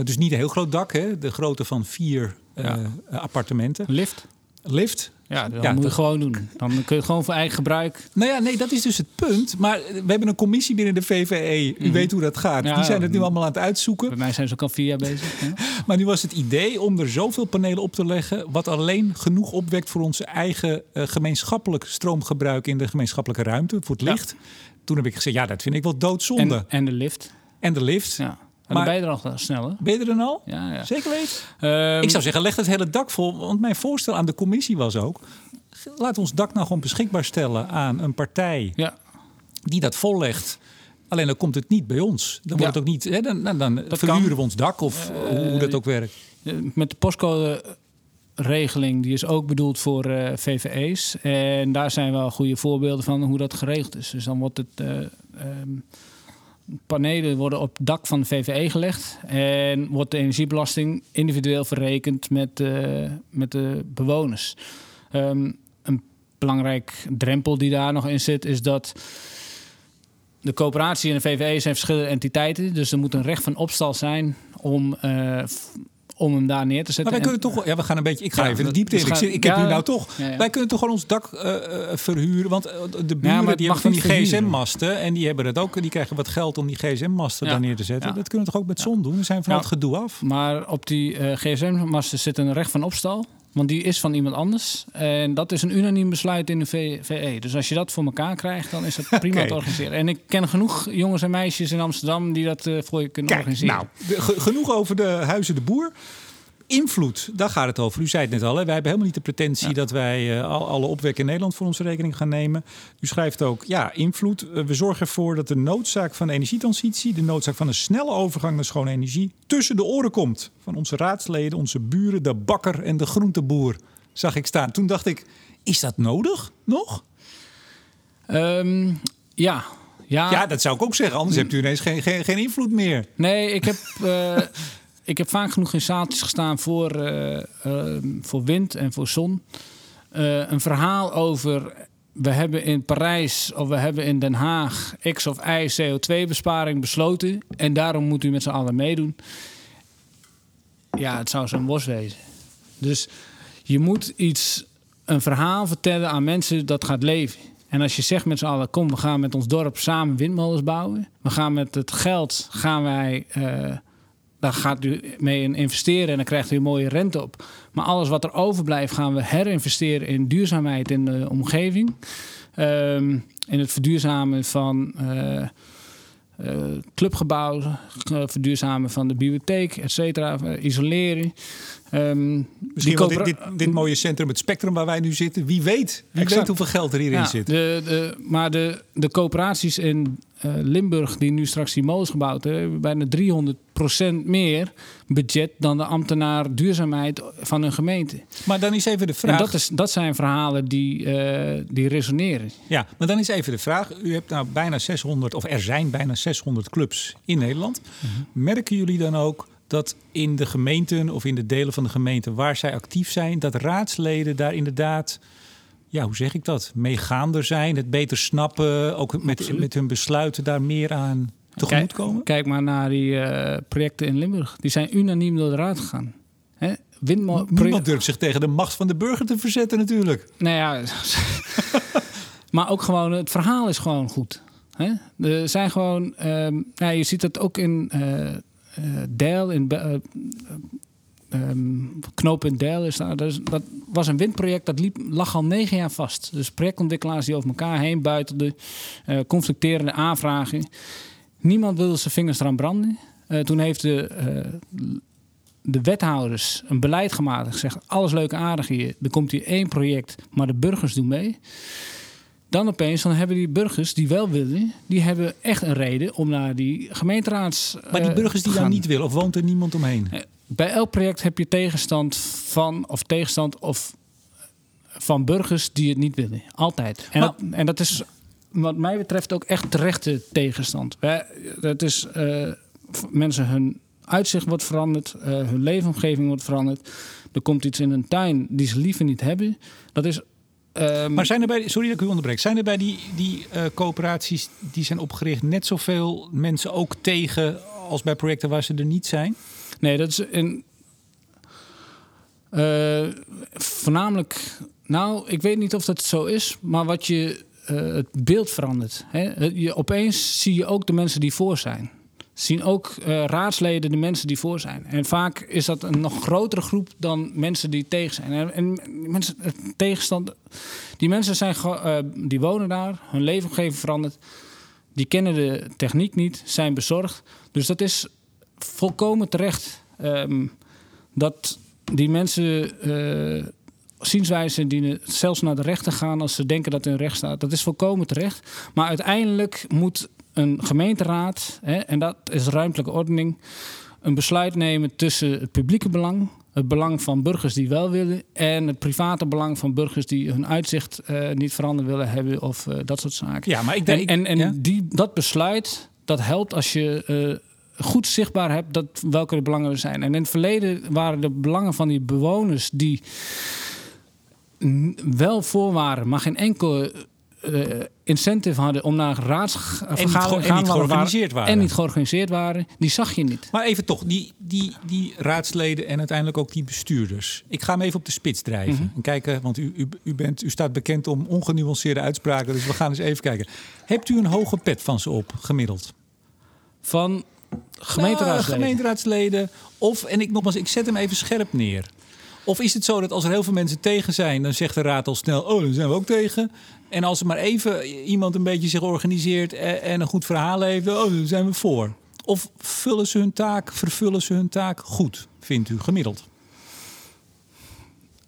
dus niet een heel groot dak. Hè? De grootte van vier ja. appartementen. Lift? Lift. Ja, dat ja, moet je gewoon doen. Dan kun je het gewoon voor eigen gebruik. Nou ja, nee, dat is dus het punt. Maar we hebben een commissie binnen de VVE. U mm -hmm. weet hoe dat gaat. Ja, Die zijn het nu allemaal aan het uitzoeken. Bij mij zijn ze ook al vier jaar bezig. Ja. *laughs* maar nu was het idee om er zoveel panelen op te leggen... wat alleen genoeg opwekt voor onze eigen uh, gemeenschappelijk stroomgebruik... in de gemeenschappelijke ruimte, voor het licht. Toen heb ik gezegd, ja, dat vind ik wel doodzonde. En, en de lift. En de lift. Ja. Maar, ben je er al snel, Ben je er dan al? Ja, ja. Zeker weten? Um, ik zou zeggen, leg het hele dak vol. Want mijn voorstel aan de commissie was ook... laat ons dak nou gewoon beschikbaar stellen aan een partij... Ja. die dat vollegt. Alleen dan komt het niet bij ons. Dan wordt het ook niet. Hè, dan dan, dan verhuren we ons dak of uh, hoe dat ook werkt. Met de postcode regeling, die is ook bedoeld voor uh, VVE's. En daar zijn wel goede voorbeelden van hoe dat geregeld is. Dus dan wordt het. Uh, um, panelen worden op het dak van de VVE gelegd en wordt de energiebelasting individueel verrekend met, uh, met de bewoners. Um, een belangrijk drempel die daar nog in zit is dat de coöperatie en de VVE zijn verschillende entiteiten, dus er moet een recht van opstal zijn om uh, om hem daar neer te zetten. Maar wij kunnen toch, ja, we gaan een beetje, ik ga ja, even de diepte in. Dus ik, ik heb ja, nu nou toch, ja, wij kunnen toch gewoon ons dak uh, verhuren, want de buren die hebben van die GSM-masten en die hebben het ook, die krijgen wat geld om die GSM-masten daar neer te zetten. Dat kunnen we toch ook met zon doen? We zijn van het gedoe af. Maar op die uh, GSM-masten zit een recht van opstal. Want die is van iemand anders. En dat is een unaniem besluit in de VE. Dus als je dat voor elkaar krijgt, dan is het *laughs* prima okay. te organiseren. En ik ken genoeg jongens en meisjes in Amsterdam die dat uh, voor je kunnen Kijk, organiseren. Nou, de, genoeg over de Huizen de Boer. Invloed, daar gaat het over. U zei het net al, hè? wij hebben helemaal niet de pretentie dat wij uh, alle opwek in Nederland voor onze rekening gaan nemen. U schrijft ook, ja, invloed. Uh, we zorgen ervoor dat de noodzaak van de energietransitie, de noodzaak van een snelle overgang naar schone energie, tussen de oren komt van onze raadsleden, onze buren, de bakker en de groenteboer. Zag ik staan. Toen dacht ik, is dat nodig nog? Um, ja, ja. ja, dat zou ik ook zeggen. Anders hebt u ineens geen, geen, geen invloed meer. Nee, ik heb, uh, *laughs* ik heb vaak genoeg in zaaltjes gestaan voor, uh, uh, voor wind en voor zon. een verhaal over. We hebben in Parijs of we hebben in Den Haag X of Y CO2-besparing besloten. En daarom moet u met z'n allen meedoen. Ja, het zou zo'n bos wezen. Dus je moet iets, een verhaal vertellen aan mensen dat gaat leven. En als je zegt met z'n allen, kom, we gaan met ons dorp samen windmolens bouwen. We gaan met het geld, gaan wij, uh, daar gaat u mee investeren en dan krijgt u een mooie rente op. Maar alles wat er overblijft, gaan we herinvesteren in duurzaamheid in de omgeving. Um, in het verduurzamen van uh, uh, clubgebouwen, verduurzamen van de bibliotheek, et cetera, isolering. Um, Misschien wel dit, dit, dit, mooie centrum, het spectrum waar wij nu zitten. Wie weet, wie weet hoeveel geld er hierin ja, zit. De, de, maar de, de coöperaties in Limburg, die nu straks die molens gebouwd hebben, hebben bijna 300% meer budget dan de ambtenaar duurzaamheid van een gemeente. Maar dan is even de vraag. En dat, is, dat zijn verhalen die, uh, die resoneren. Ja, maar dan is even de vraag. U hebt nou bijna 600, of er zijn bijna 600 clubs in Nederland. -hmm. Merken jullie dan ook dat in de gemeenten of in de delen van de gemeente waar zij actief zijn, dat raadsleden daar inderdaad, ja, hoe zeg ik dat, meegaander zijn, het beter snappen, ook met, met hun besluiten daar meer aan tegemoet komen? Kijk, kijk maar naar die uh, projecten in Limburg. Die zijn unaniem door de raad gegaan. Hè? Niemand durft zich tegen de macht van de burger te verzetten natuurlijk. Nou ja, *laughs* maar ook gewoon, het verhaal is gewoon goed. Hè? Er zijn gewoon, um, nou, je ziet dat ook in... Uh, uh, Deil in uh, um, knooppunt Deil is daar. Dus dat was een windproject dat liep, lag al negen jaar vast. Dus projectontwikkelaars die over elkaar heen buitelden, uh, conflicterende aanvragen. Niemand wilde zijn vingers eraan branden. toen heeft de, de wethouders een beleid gemaakt. Gezegd: alles leuk en aardig hier. Er komt hier één project, maar de burgers doen mee. Dan opeens dan hebben die burgers die wel willen, die hebben echt een reden om naar die gemeenteraads. Maar die burgers die dan niet willen, of woont er niemand omheen? Eh, bij elk project heb je tegenstand van of tegenstand of van burgers die het niet willen. Altijd. En, dat, en dat is wat mij betreft ook echt terechte tegenstand. Dat is uh, mensen hun uitzicht wordt veranderd, uh, hun leefomgeving wordt veranderd. Er komt iets in een tuin die ze liever niet hebben. Dat is Um, maar zijn er bij, sorry dat ik u onderbreek, zijn er bij die, die uh, coöperaties die zijn opgericht net zoveel mensen ook tegen als bij projecten waar ze er niet zijn? Nee, dat is een. Uh, voornamelijk, nou, ik weet niet of dat zo is, maar wat je, uh, het beeld verandert. Hè? Je, opeens zie je ook de mensen die voor zijn zien ook uh, raadsleden de mensen die voor zijn. En vaak is dat een nog grotere groep dan mensen die tegen zijn. En, mensen, tegenstand, die mensen zijn, die wonen daar, hun leefomgeving verandert. Die kennen de techniek niet, zijn bezorgd. Dus dat is volkomen terecht um, dat die mensen uh, zienswijze dienen zelfs naar de rechter gaan als ze denken dat hun recht staat. Dat is volkomen terecht. Maar uiteindelijk moet een gemeenteraad, hè, en dat is ruimtelijke ordening, een besluit nemen tussen het publieke belang, het belang van burgers die wel willen, en het private belang van burgers die hun uitzicht uh, niet veranderd willen hebben of uh, dat soort zaken. Ja, maar ik denk, en en, en die, dat besluit, dat helpt als je uh, goed zichtbaar hebt dat, welke de belangen er zijn. En in het verleden waren de belangen van die bewoners die wel voor waren, maar geen enkel uh, incentive hadden om naar raadsvergaderingen te gaan. En niet georganiseerd waren. En niet georganiseerd waren. Die zag je niet. Maar even toch, die, die, die raadsleden en uiteindelijk ook die bestuurders. Ik ga hem even op de spits drijven. Mm -hmm. En kijken, want u, u, u, bent, u staat bekend om ongenuanceerde uitspraken. Dus we gaan eens even kijken. Hebt u een hoge pet van ze op, gemiddeld? Van gemeenteraadsleden? Nou, gemeenteraadsleden. Of, en ik nogmaals, ik zet hem even scherp neer. Of is het zo dat als er heel veel mensen tegen zijn, dan zegt de raad al snel: Oh, dan zijn we ook tegen. En als er maar even iemand een beetje zich organiseert en een goed verhaal heeft, oh, dan zijn we voor. Of vullen ze hun taak, vervullen ze hun taak goed, vindt u gemiddeld?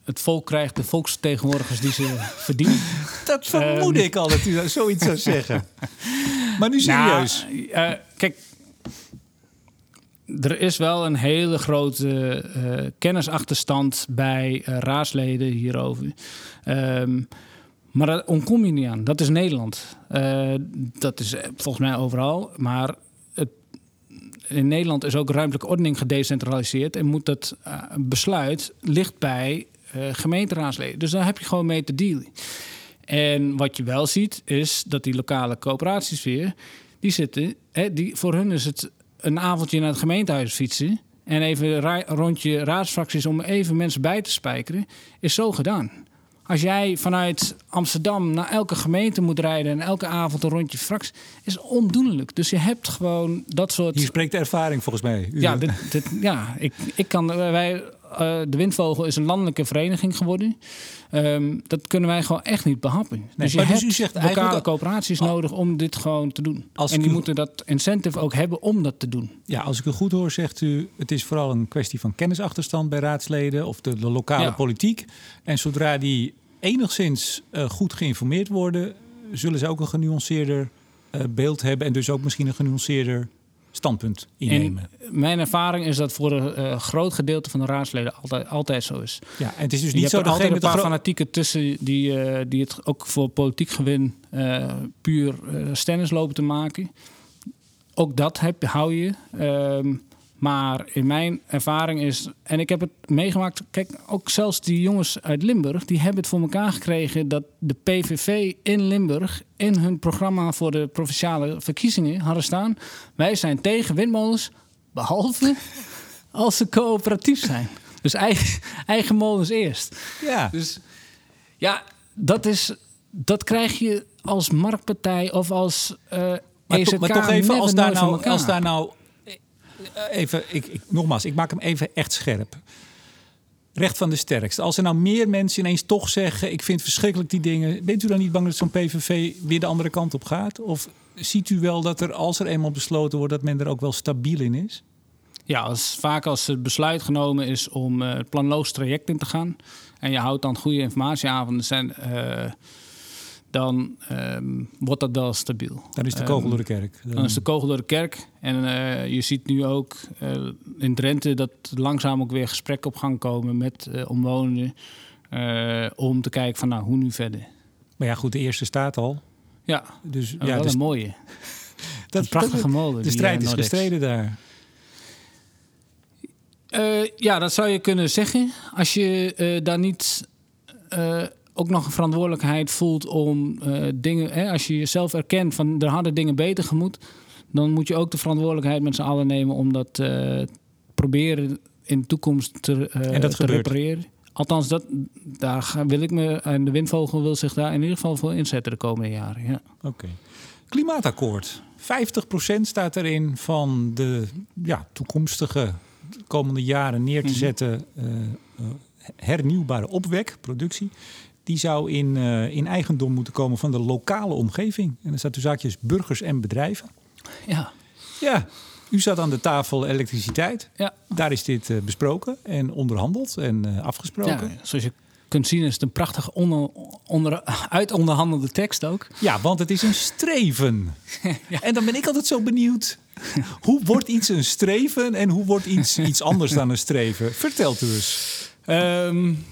het volk krijgt de volksvertegenwoordigers die ze *laughs* verdienen. Dat vermoed ik al dat u zoiets zou zeggen. *laughs* Maar nu serieus. Nou, eh, kijk, er is wel een hele grote eh, kennisachterstand bij eh, raadsleden hierover. Ehm, maar daar ontkom je niet aan. Dat is Nederland. Eh, dat is volgens mij overal. Maar het, in Nederland is ook ruimtelijke ordening gedecentraliseerd. En moet dat besluit ligt bij gemeenteraadsleden. Dus daar heb je gewoon mee te dealen. En wat je wel ziet, is dat die lokale coöperaties weer... die zitten... Hè, die, voor hun is het een avondje naar het gemeentehuis fietsen en even een rondje raadsfracties om even mensen bij te spijkeren, is zo gedaan. Als jij vanuit Amsterdam naar elke gemeente moet rijden en elke avond een rondje fractie, is ondoenlijk. Dus je hebt gewoon dat soort. Hier spreekt de ervaring volgens mij. Ja, dit, dit, ja ik, ik kan. Wij, de Windvogel is een landelijke vereniging geworden. Um, dat kunnen wij gewoon echt niet behappen. Nee, dus je dus hebt dus u zegt lokale coöperaties nodig om dit gewoon te doen. en die moeten dat incentive ook hebben om dat te doen. Ja, als ik u goed hoor, zegt u... het is vooral een kwestie van kennisachterstand bij raadsleden... of de, de lokale politiek. En zodra die enigszins uh, goed geïnformeerd worden... zullen ze ook een genuanceerder uh, beeld hebben... en dus ook misschien een genuanceerder standpunt innemen. mijn ervaring is dat voor een uh, groot gedeelte van de raadsleden altijd, altijd zo is. Ja, en het is dus niet zo dat altijd een paar fanatieken tussen die, uh, die het ook voor politiek gewin uh, puur stennis lopen te maken. Ook dat heb, hou je. Ehm, maar in mijn ervaring is, en ik heb het meegemaakt, kijk, ook zelfs die jongens uit Limburg, die hebben het voor elkaar gekregen dat de PVV in Limburg in hun programma voor de provinciale verkiezingen hadden staan: wij zijn tegen windmolens, behalve *laughs* als ze coöperatief zijn. Dus eigen, eigen molens eerst. Ja. Dus ja, dat, is, dat krijg je als marktpartij of als. Uh, maar, EZK maar toch even, als daar, nou, als daar nou even, ik, ik, nogmaals, ik maak hem even echt scherp. Recht van de sterkste. Als er nou meer mensen ineens toch zeggen: Ik vind verschrikkelijk die dingen. Bent u dan niet bang dat zo'n PVV weer de andere kant op gaat? Of ziet u wel dat er, als er eenmaal besloten wordt, dat men er ook wel stabiel in is? Ja, als, vaak als het besluit genomen is om uh, het planloos traject in te gaan. en je houdt dan goede informatieavonden. zijn. Uh, dan ehm, wordt dat wel stabiel. Dan is de kogel door de kerk. Dan, is de kogel door de kerk. En uh, je ziet nu ook uh, in Drenthe dat langzaam ook weer gesprekken op gang komen met uh, omwonenden. om te kijken van nou, hoe nu verder. Maar ja, goed, de eerste staat al. Ja, dus, ja, wel dus, *laughs* een mooie. dat een prachtige molen. De strijd is gestreden daar. ja, dat zou je kunnen zeggen. Als je daar niet ook nog een verantwoordelijkheid voelt om uh, dingen, hè, als je jezelf erkent van er hadden dingen beter gemoet, dan moet je ook de verantwoordelijkheid met z'n allen nemen om dat uh, proberen in de toekomst te, uh, en dat te repareren. Althans, dat, daar wil ik me, en de windvogel wil zich daar in ieder geval voor inzetten de komende jaren. Ja. Oké. Klimaatakkoord. 50% staat erin van de ja, toekomstige komende jaren neer te mhm. zetten hernieuwbare opwek, productie die zou in, uh, in eigendom moeten komen van de lokale omgeving. En dan staat dus zaakjes burgers en bedrijven. Ja. Ja, u zat aan de tafel elektriciteit. Ja. Daar is dit uh, besproken en onderhandeld en uh, afgesproken. Ja, zoals je kunt zien is het een prachtig onder, onder, uitonderhandelde tekst ook. Ja, want het is een streven. *laughs* ja. En dan ben ik altijd zo benieuwd. hoe wordt iets een streven en hoe wordt iets iets anders dan een streven? Vertelt u eens. Um,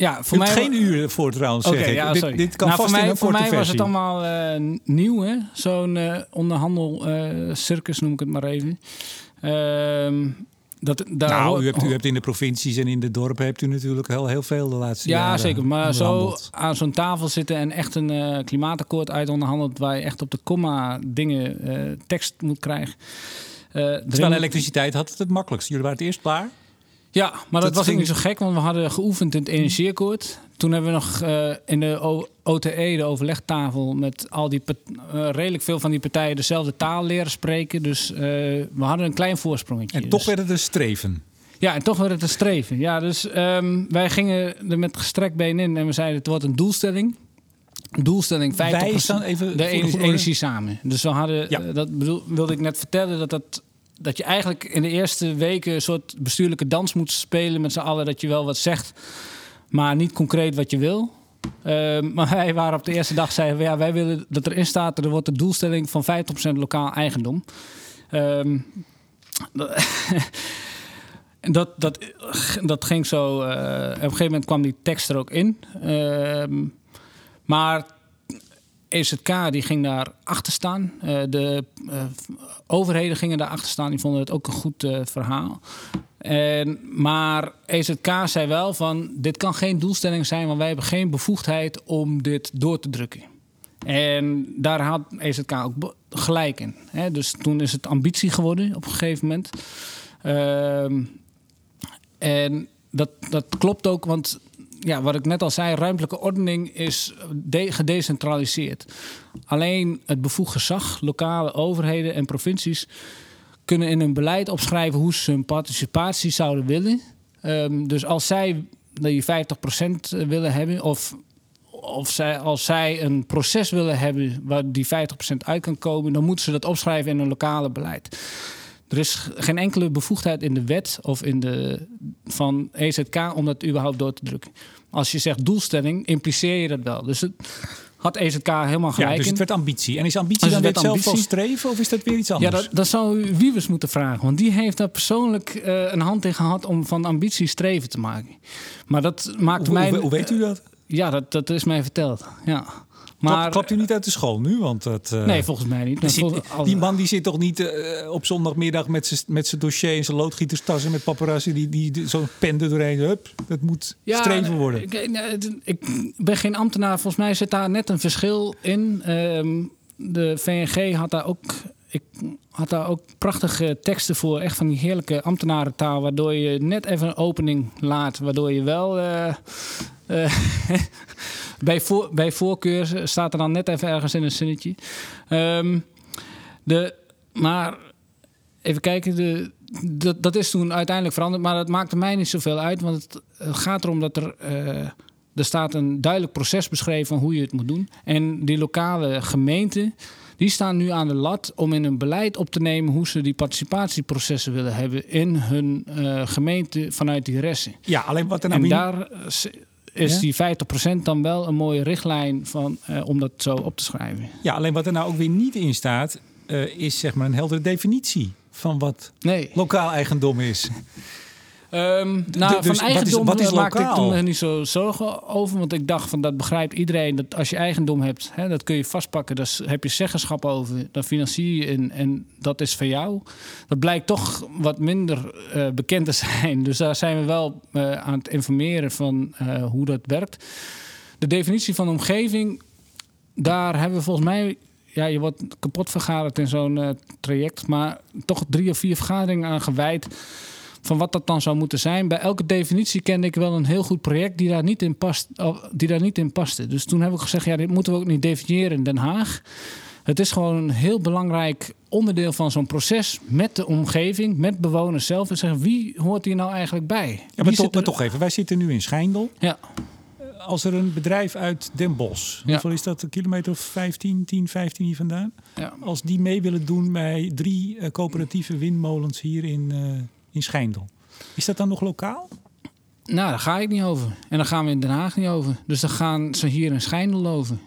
ja, voor mij geen uur voor trouwens. Okay, zeg ja, dit, dit, kan nou, vast voor mij, in Voor mij was het allemaal uh, nieuw, hè? Zo'n uh, onderhandel uh, circus noem ik het maar even. Ehm, dat, daar nou, u hebt, u hebt in de provincies en in de dorpen hebt u natuurlijk heel, heel veel de laatste ja, jaren. Ja, zeker. Maar zo aan zo'n tafel zitten en echt een klimaatakkoord uit onderhandeld waar je echt op de komma dingen tekst moet krijgen. Terwijl elektriciteit had het het makkelijkst. Jullie waren het eerst klaar. Ja, maar dat, was ging... niet zo gek, want we hadden geoefend in het energieakkoord. Toen hebben we nog uh, in de OTE, de overlegtafel, met al die uh, redelijk veel van die partijen dezelfde taal leren spreken. Dus uh, we hadden een klein voorsprongetje. En toch dus... werd het een streven. Ja, en toch werd het een streven. Ja, dus um, wij gingen er met gestrekt been in en we zeiden het wordt een doelstelling. Doelstelling 50% Wij staan even de energie, energie samen. Dus we hadden, ja. dat bedoel, wilde ik net vertellen, dat dat dat je eigenlijk in de eerste weken een soort bestuurlijke dans moet spelen met z'n allen. Dat je wel wat zegt. maar niet concreet wat je wil. Ehm, *laughs* maar wij waren op de eerste dag zeiden ja, wij willen dat erin staat, er wordt de doelstelling van 50% lokaal eigendom. Ehm, *laughs* dat, dat, dat ging zo. Uh, op een gegeven moment kwam die tekst er ook in. Ehm, maar EZK die ging daar achter staan. Uh, de uh, overheden gingen daar achter staan. Die vonden het ook een goed verhaal. En, maar EZK zei wel van dit kan geen doelstelling zijn, want wij hebben geen bevoegdheid om dit door te drukken. En daar had EZK ook gelijk in. Hè? Dus toen is het ambitie geworden op een gegeven moment. Uh, en dat, dat klopt ook, want ja, wat ik net al zei, ruimtelijke ordening is gedecentraliseerd. Alleen het bevoegd gezag, lokale overheden en provincies kunnen in hun beleid opschrijven hoe ze hun participatie zouden willen. Um, dus als zij die 50% willen hebben, of, of zij, als zij een proces willen hebben waar die 50% uit kan komen, dan moeten ze dat opschrijven in een lokale beleid. Er is geen enkele bevoegdheid in de wet of in de, van EZK om dat überhaupt door te drukken. Als je zegt doelstelling, impliceer je dat wel. Dus het had EZK helemaal gelijk. Ja, dus het werd ambitie. En is ambitie dus dan weer hetzelfde als streven of is dat weer iets anders? Ja, dat, dat zou u Wiebes moeten vragen. Want die heeft daar persoonlijk uh, een hand in gehad om van ambitie streven te maken. Maar dat maakt mij... Hoe, hoe weet u dat? Ja, dat, dat is mij verteld. Ja. Maar, klapt, u niet uit de school nu? Want het, uh, nee, volgens mij niet. Die, die, man die zit toch niet uh, op zondagmiddag met zijn dossier en zijn loodgieterstas en met paparazzi die, die, die zo'n pen er doorheen. Hup, dat moet ja, streven worden. Ik, ik, ben geen ambtenaar. Volgens mij zit daar net een verschil in. Uh, de VNG had daar ook ik had daar ook prachtige teksten voor. Echt van die heerlijke ambtenarentaal. Waardoor je net even een opening laat. Waardoor je wel. Uh, uh, *laughs* bij, voor, bij voorkeur staat er dan net even ergens in een zinnetje. Um, de, maar even kijken. De, dat, dat is toen uiteindelijk veranderd. Maar dat maakte mij niet zoveel uit. Want het gaat erom dat er. Uh, er staat een duidelijk proces beschreven van hoe je het moet doen. En die lokale gemeente die staan nu aan de lat om in hun beleid op te nemen hoe ze die participatieprocessen willen hebben in hun uh, gemeente vanuit die resten. Ja, alleen wat er nou En daar is die 50% dan wel een mooie richtlijn van, uh, om dat zo op te schrijven. Ja, alleen wat er nou ook weer niet in staat, uh, is zeg maar een heldere definitie van wat nee. lokaal eigendom is. Um, nou, dus van eigendom wat is, wat is maakte ik toen niet zo zorgen over. Want ik dacht van dat begrijpt iedereen. Dat als je eigendom hebt, hè, dat kun je vastpakken. Daar heb je zeggenschap over. Dan financier je in en dat is van jou. Dat blijkt toch wat minder uh, bekend te *laughs* zijn. Dus daar zijn we wel uh, aan het informeren van uh, hoe dat werkt. De definitie van omgeving, daar hebben we volgens mij ja, je wordt kapot vergaderd in zo'n traject, maar toch drie of vier vergaderingen aan gewijd van wat dat dan zou moeten zijn. Bij elke definitie kende ik wel een heel goed project die daar niet in, past, die daar niet in paste. Dus toen heb ik gezegd, ja, dit moeten we ook niet definiëren in Den Haag. Het is gewoon een heel belangrijk onderdeel van zo'n proces met de omgeving, met bewoners zelf. En zeggen, wie hoort hier nou eigenlijk bij? Ja, maar, toch, toch even, wij zitten nu in Schijndel. Ja. Als er een bedrijf uit Den Bosch, ja. hoeveel is dat, een kilometer of 15, 10, 15 hier vandaan? Ja. Als die mee willen doen bij drie uh, coöperatieve windmolens hier in, uh, in Schijndel. Is dat dan nog lokaal? Nou, daar ga ik niet over. En dan gaan we in Den Haag niet over. Dus dan gaan ze hier in Schijndel over.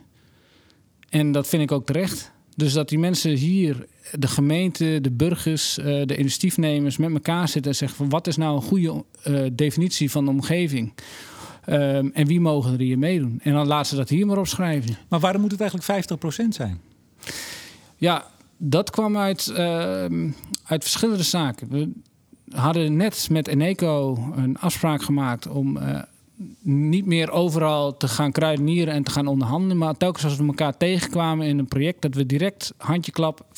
En dat vind ik ook terecht. Dus dat die mensen hier, de gemeente, de burgers, eh, de initiatiefnemers met elkaar zitten en zeggen van wat is nou een goede uh, definitie van de omgeving? Um, en wie mogen er hier meedoen? En dan laten ze dat hier maar opschrijven. Maar waarom moet het eigenlijk 50% zijn? Ja, dat kwam uit, uh, uit verschillende zaken. Hadden net met Eneco een afspraak gemaakt om uh, niet meer overal te gaan kruidenieren en te gaan onderhandelen. Maar telkens als we elkaar tegenkwamen in een project, dat we direct handjeklap 50%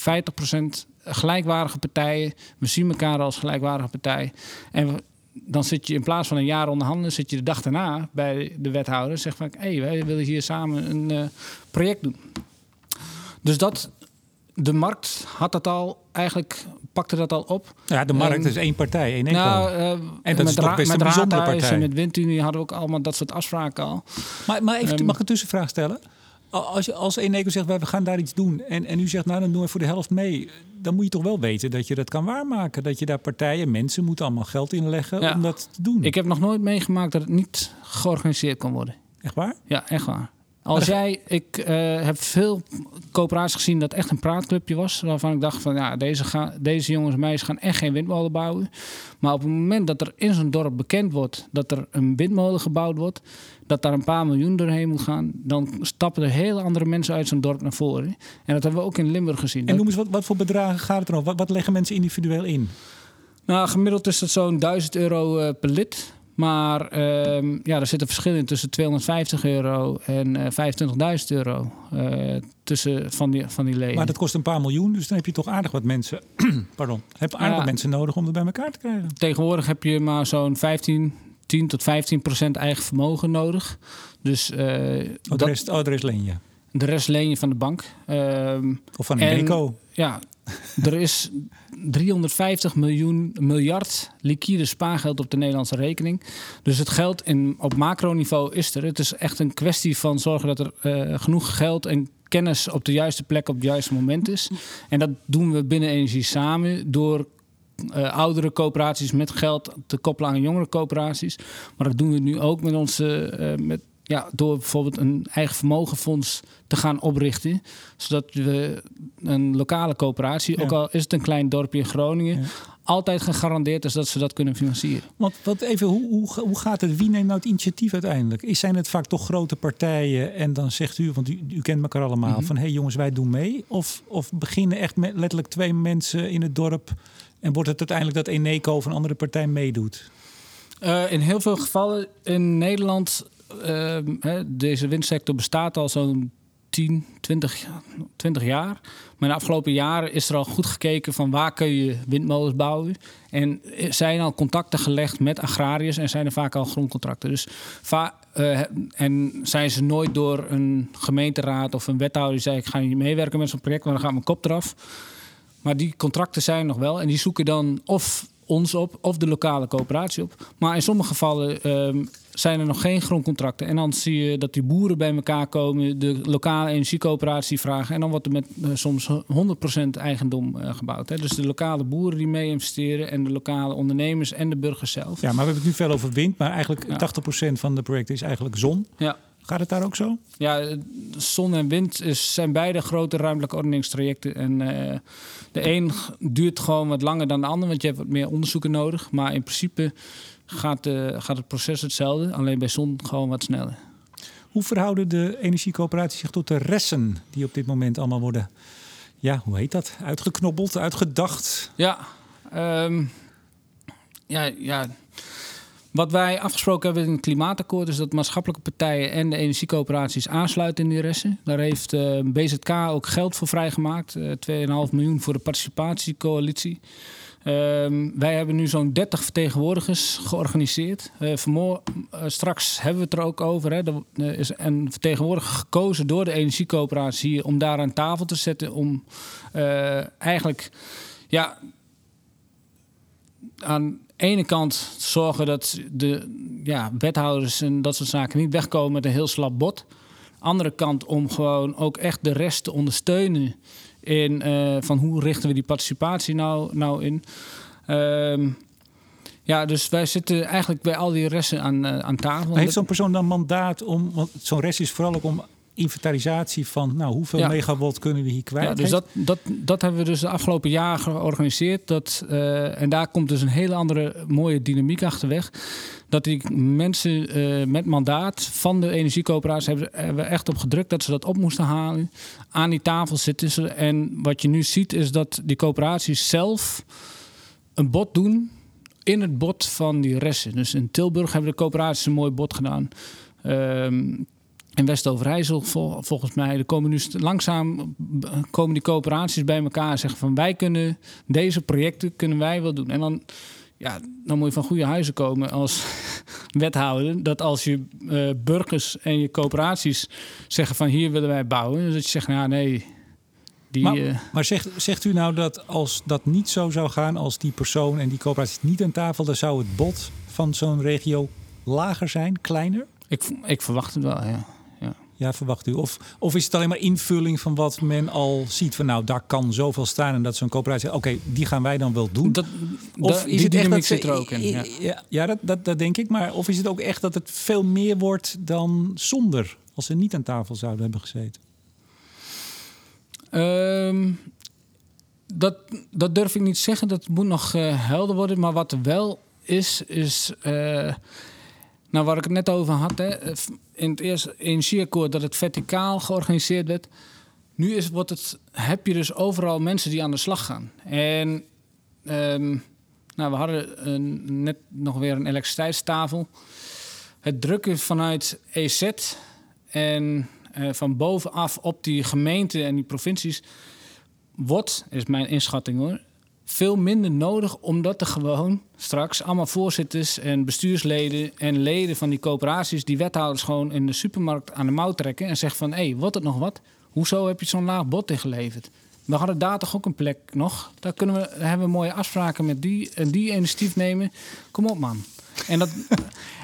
gelijkwaardige partijen. We zien elkaar als gelijkwaardige partij. En dan zit je in plaats van een jaar onderhandelen, zit je de dag daarna bij de wethouder. En zegt van hé, hey, wij willen hier samen een uh, project doen. Dus dat de markt had dat al eigenlijk pakte dat al op. Ja, de markt is één partij, één enkel. Nou, uh, en dat is toch best een bijzondere partij. En met Windunie hadden we ook allemaal dat soort afspraken al. Maar, maar even, mag ik een tussenvraag stellen? Als, je, als Eneco zegt, we gaan daar iets doen en, en u zegt, nou dan doen we voor de helft mee. Dan moet je toch wel weten dat je dat kan waarmaken. Dat je daar partijen, mensen moeten allemaal geld inleggen om dat te doen. Ik heb nog nooit meegemaakt dat het niet georganiseerd kan worden. Echt waar? Ja, echt waar. Als jij, ik uh, heb veel coöperaties gezien dat echt een praatclubje was. Waarvan ik dacht van ja, deze, gaan, deze jongens en meisjes gaan echt geen windmolen bouwen. Maar op het moment dat er in zo'n dorp bekend wordt dat er een windmolen gebouwd wordt, dat daar een paar miljoen doorheen moet gaan, dan stappen er hele andere mensen uit zo'n dorp naar voren. En dat hebben we ook in Limburg gezien. En noem eens, wat, wat voor bedragen gaat het er? Wat, wat leggen mensen individueel in? Nou, gemiddeld is dat zo'n 1000 euro uh, per lid. Maar um, ja, er zit een verschil in tussen 250 euro en uh, eh, 25.000 euro uh, tussen van die, van die leden. Maar dat kost een paar miljoen, dus dan heb je toch aardig wat mensen, *clears throat* pardon, heb aardig wat mensen nodig om het bij elkaar te krijgen. Tegenwoordig heb je maar zo'n 15, 10 tot 15 procent eigen vermogen nodig. Dus, uh, de, rest, oh, de rest leen je? De rest leen je van de bank. Um, of van een eco. Ja, *laughs* er is 350 miljoen, miljard liquide spaargeld op de Nederlandse rekening. Dus het geld in, op macroniveau is er. Het is echt een kwestie van zorgen dat er uh, genoeg geld en kennis op de juiste plek op het juiste moment is. En dat doen we binnen Energie samen door uh, oudere coöperaties met geld te koppelen aan jongere coöperaties. Maar dat doen we nu ook met onze, uh, met ja, door bijvoorbeeld een eigen vermogenfonds te gaan oprichten. Zodat we een lokale coöperatie, ook al is het een klein dorpje in Groningen, altijd gegarandeerd is dat ze dat kunnen financieren. Want wat even, hoe, hoe, hoe gaat het? Wie neemt nou het initiatief uiteindelijk? Is, zijn het vaak toch grote partijen en dan zegt u, want u, u kent elkaar allemaal, mhm. van hé hey jongens, wij doen mee? Of, of beginnen echt met letterlijk twee mensen in het dorp en wordt het uiteindelijk dat Eneco of een andere partij meedoet? Uh, in heel veel gevallen in Nederland deze windsector bestaat al zo'n 10, 20, 20 jaar. Maar de afgelopen jaren is er al goed gekeken van waar kun je windmolens bouwen. En zijn al contacten gelegd met agrariërs en zijn er vaak al grondcontracten. Dus uh, en zijn ze nooit door een gemeenteraad of een wethouder die zei: Ik ga niet meewerken met zo'n project, maar dan gaat mijn kop eraf. Maar die contracten zijn nog wel. En die zoeken dan of ons op of de lokale coöperatie op. Maar in sommige gevallen ehm, zijn er nog geen grondcontracten. En dan zie je dat die boeren bij elkaar komen, de lokale energiecoöperatie vragen. En dan wordt er met uh, soms 100% eigendom uh, gebouwd. Hè. Dus de lokale boeren die mee investeren en de lokale ondernemers en de burgers zelf. Ja, maar we hebben het nu veel over wind, maar eigenlijk ja. 80% van de projecten is eigenlijk zon. Ja. Gaat het daar ook zo? Ja, zon en wind is, zijn beide grote ruimtelijke ordeningstrajecten. En uh, de een duurt gewoon wat langer dan de ander, want je hebt wat meer onderzoeken nodig. Maar in principe gaat, uh, gaat het proces hetzelfde, alleen bij zon gewoon wat sneller. Hoe verhouden de energiecoöperaties zich tot de resten die op dit moment allemaal worden, ja, hoe heet dat? Uitgeknobbeld, uitgedacht? Ja, um, ja, ja wat wij afgesproken hebben in het klimaatakkoord is dat maatschappelijke partijen en de energiecoöperaties aansluiten in die resten. Daar heeft uh, eh, BZK ook geld voor vrijgemaakt, uh, eh, 2,5 miljoen voor de participatiecoalitie. Um, wij hebben nu zo'n 30 vertegenwoordigers georganiseerd. Uh, straks hebben we het er ook over. Hè. Er is een vertegenwoordiger gekozen door de energiecoöperatie om daar aan tafel te zetten. Om eigenlijk ja, aan ene kant zorgen dat de ja, wethouders en dat soort zaken niet wegkomen met een heel slap bot. Andere kant om gewoon ook echt de rest te ondersteunen in uh, van hoe richten we die participatie nou, nou in. Uh, ja, dus wij zitten eigenlijk bij al die resten aan, uh, aan tafel. heeft zo'n persoon dan mandaat om, want zo'n rest is vooral ook om inventarisatie van nou, hoeveel ja. megawatt kunnen we hier kwijt. Ja, dus dat, dat, dat hebben we dus de afgelopen jaren georganiseerd. Dat, uh, en daar komt dus een hele andere mooie dynamiek achterweg. Dat die mensen uh, met mandaat van de energiecoöperatie hebben, hebben echt op gedrukt dat ze dat op moesten halen. Aan die tafel zitten ze. En wat je nu ziet is dat die coöperaties zelf een bod doen in het bod van die resten. Dus in Tilburg hebben de coöperaties een mooi bod gedaan. Uh, in West-Overijssel volgens mij. Er komen nu langzaam komen die coöperaties bij elkaar en zeggen van wij kunnen deze projecten kunnen wij wel doen. En dan, ja, dan moet je van goede huizen komen als *laughs* wethouder. Dat als je uh, burgers en je coöperaties zeggen van hier willen wij bouwen. Dat je zegt, nou nee, die, maar, uh, maar zegt, zegt u nou dat als dat niet zo zou gaan, als die persoon en die coöperaties niet aan tafel, dan zou het bod van zo'n regio lager zijn, kleiner? Ik, ik verwacht het wel, ja. Ja, verwacht u? Of, of is het alleen maar invulling van wat men al ziet? Van nou, daar kan zoveel staan en dat zo'n coöperatie oké, die gaan wij dan wel doen. Dat, of is het echt dat zit er ook in. Ja. Ja, ja dat, dat, dat denk ik. Maar of is het ook echt dat het veel meer wordt dan zonder, als ze niet aan tafel zouden hebben gezeten? Ehm, dat, dat durf ik niet zeggen. Dat moet nog eh, helder worden. Maar wat er wel is, is. eh, nou, waar ik het net over had. Hè, eh, in het eerste energieakkoord dat het verticaal georganiseerd werd. Nu is, wordt het, heb je dus overal mensen die aan de slag gaan. En ehm, nou, we hadden net nog weer een elektriciteitstafel. Het drukken vanuit EZ en eh, van bovenaf op die gemeenten en die provincies wordt, is mijn inschatting hoor, veel minder nodig, omdat er gewoon straks allemaal voorzitters en bestuursleden en leden van die coöperaties, die wethouders gewoon in de supermarkt aan de mouw trekken en zeggen van hé, hey, het nog wat? Hoezo heb je zo'n laag bod ingeleverd? We hadden daar toch ook een plek nog. Daar, kunnen we, hebben we mooie afspraken met die en die initiatief nemen. Kom op man. En dat,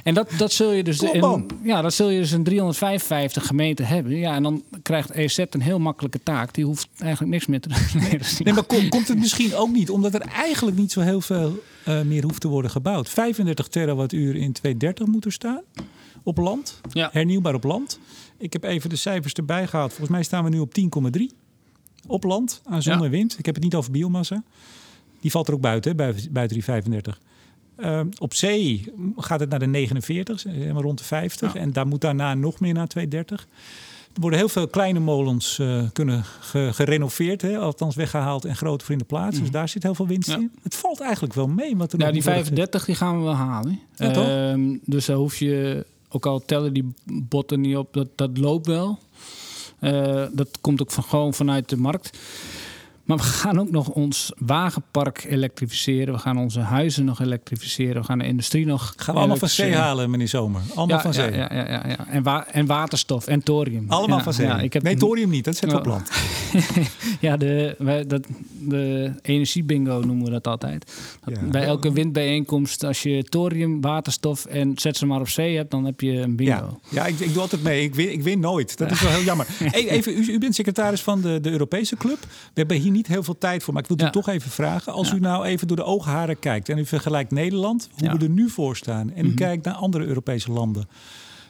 en dat, dat zul je dus in, ja, dat zul je dus in 355 gemeenten hebben. Ja, en dan krijgt EZ een heel makkelijke taak. Die hoeft eigenlijk niks meer te *laughs* doen. Nee, maar kom- komt het misschien ook niet omdat er eigenlijk niet zo heel veel eh, meer hoeft te worden gebouwd? 35 terawattuur in 2030 moet er staan op land, Ja. hernieuwbaar op land. Ik heb even de cijfers erbij gehaald. Volgens mij staan we nu op 10,3 op land aan zon Ja. en wind. Ik heb het niet over biomassa. Die valt er ook buiten, hè, buiten, buiten die 35. Ehm, op zee gaat het naar de 49, eh, maar rond de 50. Ja. En daar moet daarna nog meer naar 230. Er worden heel veel kleine molens eh, kunnen ge- gerenoveerd, hè, althans weggehaald en grote voor in de plaats. Dus daar zit heel veel winst Mhm. Ja. in. Het valt eigenlijk wel mee. Wat er Ja, nog die moet worden 35 die gaan we wel halen. Ja, toch? Ehm, dus daar hoef je, ook al tellen die botten niet op, dat, dat loopt wel. Eh, dat komt ook van, gewoon vanuit de markt. Maar we gaan ook nog ons wagenpark elektrificeren. We gaan onze huizen nog elektrificeren. We gaan de industrie nog. Gaan we allemaal van zee halen, meneer Zomer. Allemaal Ja, van zee. Ja, ja, ja, ja. En, wa- en waterstof en thorium. Allemaal van zee. Ik heb nee, thorium niet. Dat is het Ja. plant. *laughs* Ja, de, wij, dat, de energiebingo noemen we dat altijd. Dat. Bij elke windbijeenkomst, als je thorium, waterstof en zet ze maar op zee hebt, dan heb je een bingo. Ja, ik, ik doe altijd mee. Ik win, ik win nooit. Dat is wel heel jammer. *laughs* Hey, even, u, u bent secretaris van de, de Europese Club. We hebben hier niet heel veel tijd voor, maar ik wil Ja. u toch even vragen. Als Ja. u nou even door de oogharen kijkt en u vergelijkt Nederland, hoe Ja. we er nu voor staan, en u Mhm. kijkt naar andere Europese landen.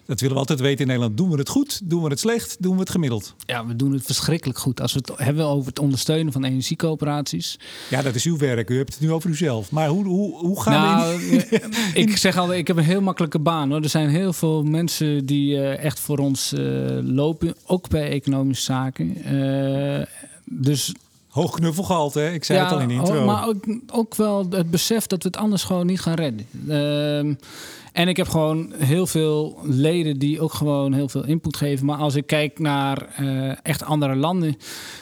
Dat willen we altijd weten in Nederland. Doen we het goed? Doen we het slecht? Doen we het gemiddeld? Ja, we doen het verschrikkelijk goed. Als we het hebben over het ondersteunen van energiecoöperaties. Ja, dat is uw werk. U hebt het nu over uzelf. Maar hoe, hoe, hoe gaan we... in- Nou, *laughs* ik zeg altijd, ik heb een heel makkelijke baan. Hoor. Er zijn heel veel mensen die eh, echt voor ons eh, lopen, ook bij economische zaken. Eh, dus Hoog knuffelgehalte, hè? Ik zei het al in de intro. ook- maar ook, ook wel het besef dat we het anders gewoon niet gaan redden. Ehm, en ik heb gewoon heel veel leden die ook gewoon heel veel input geven. Maar als ik kijk naar eh, echt andere landen.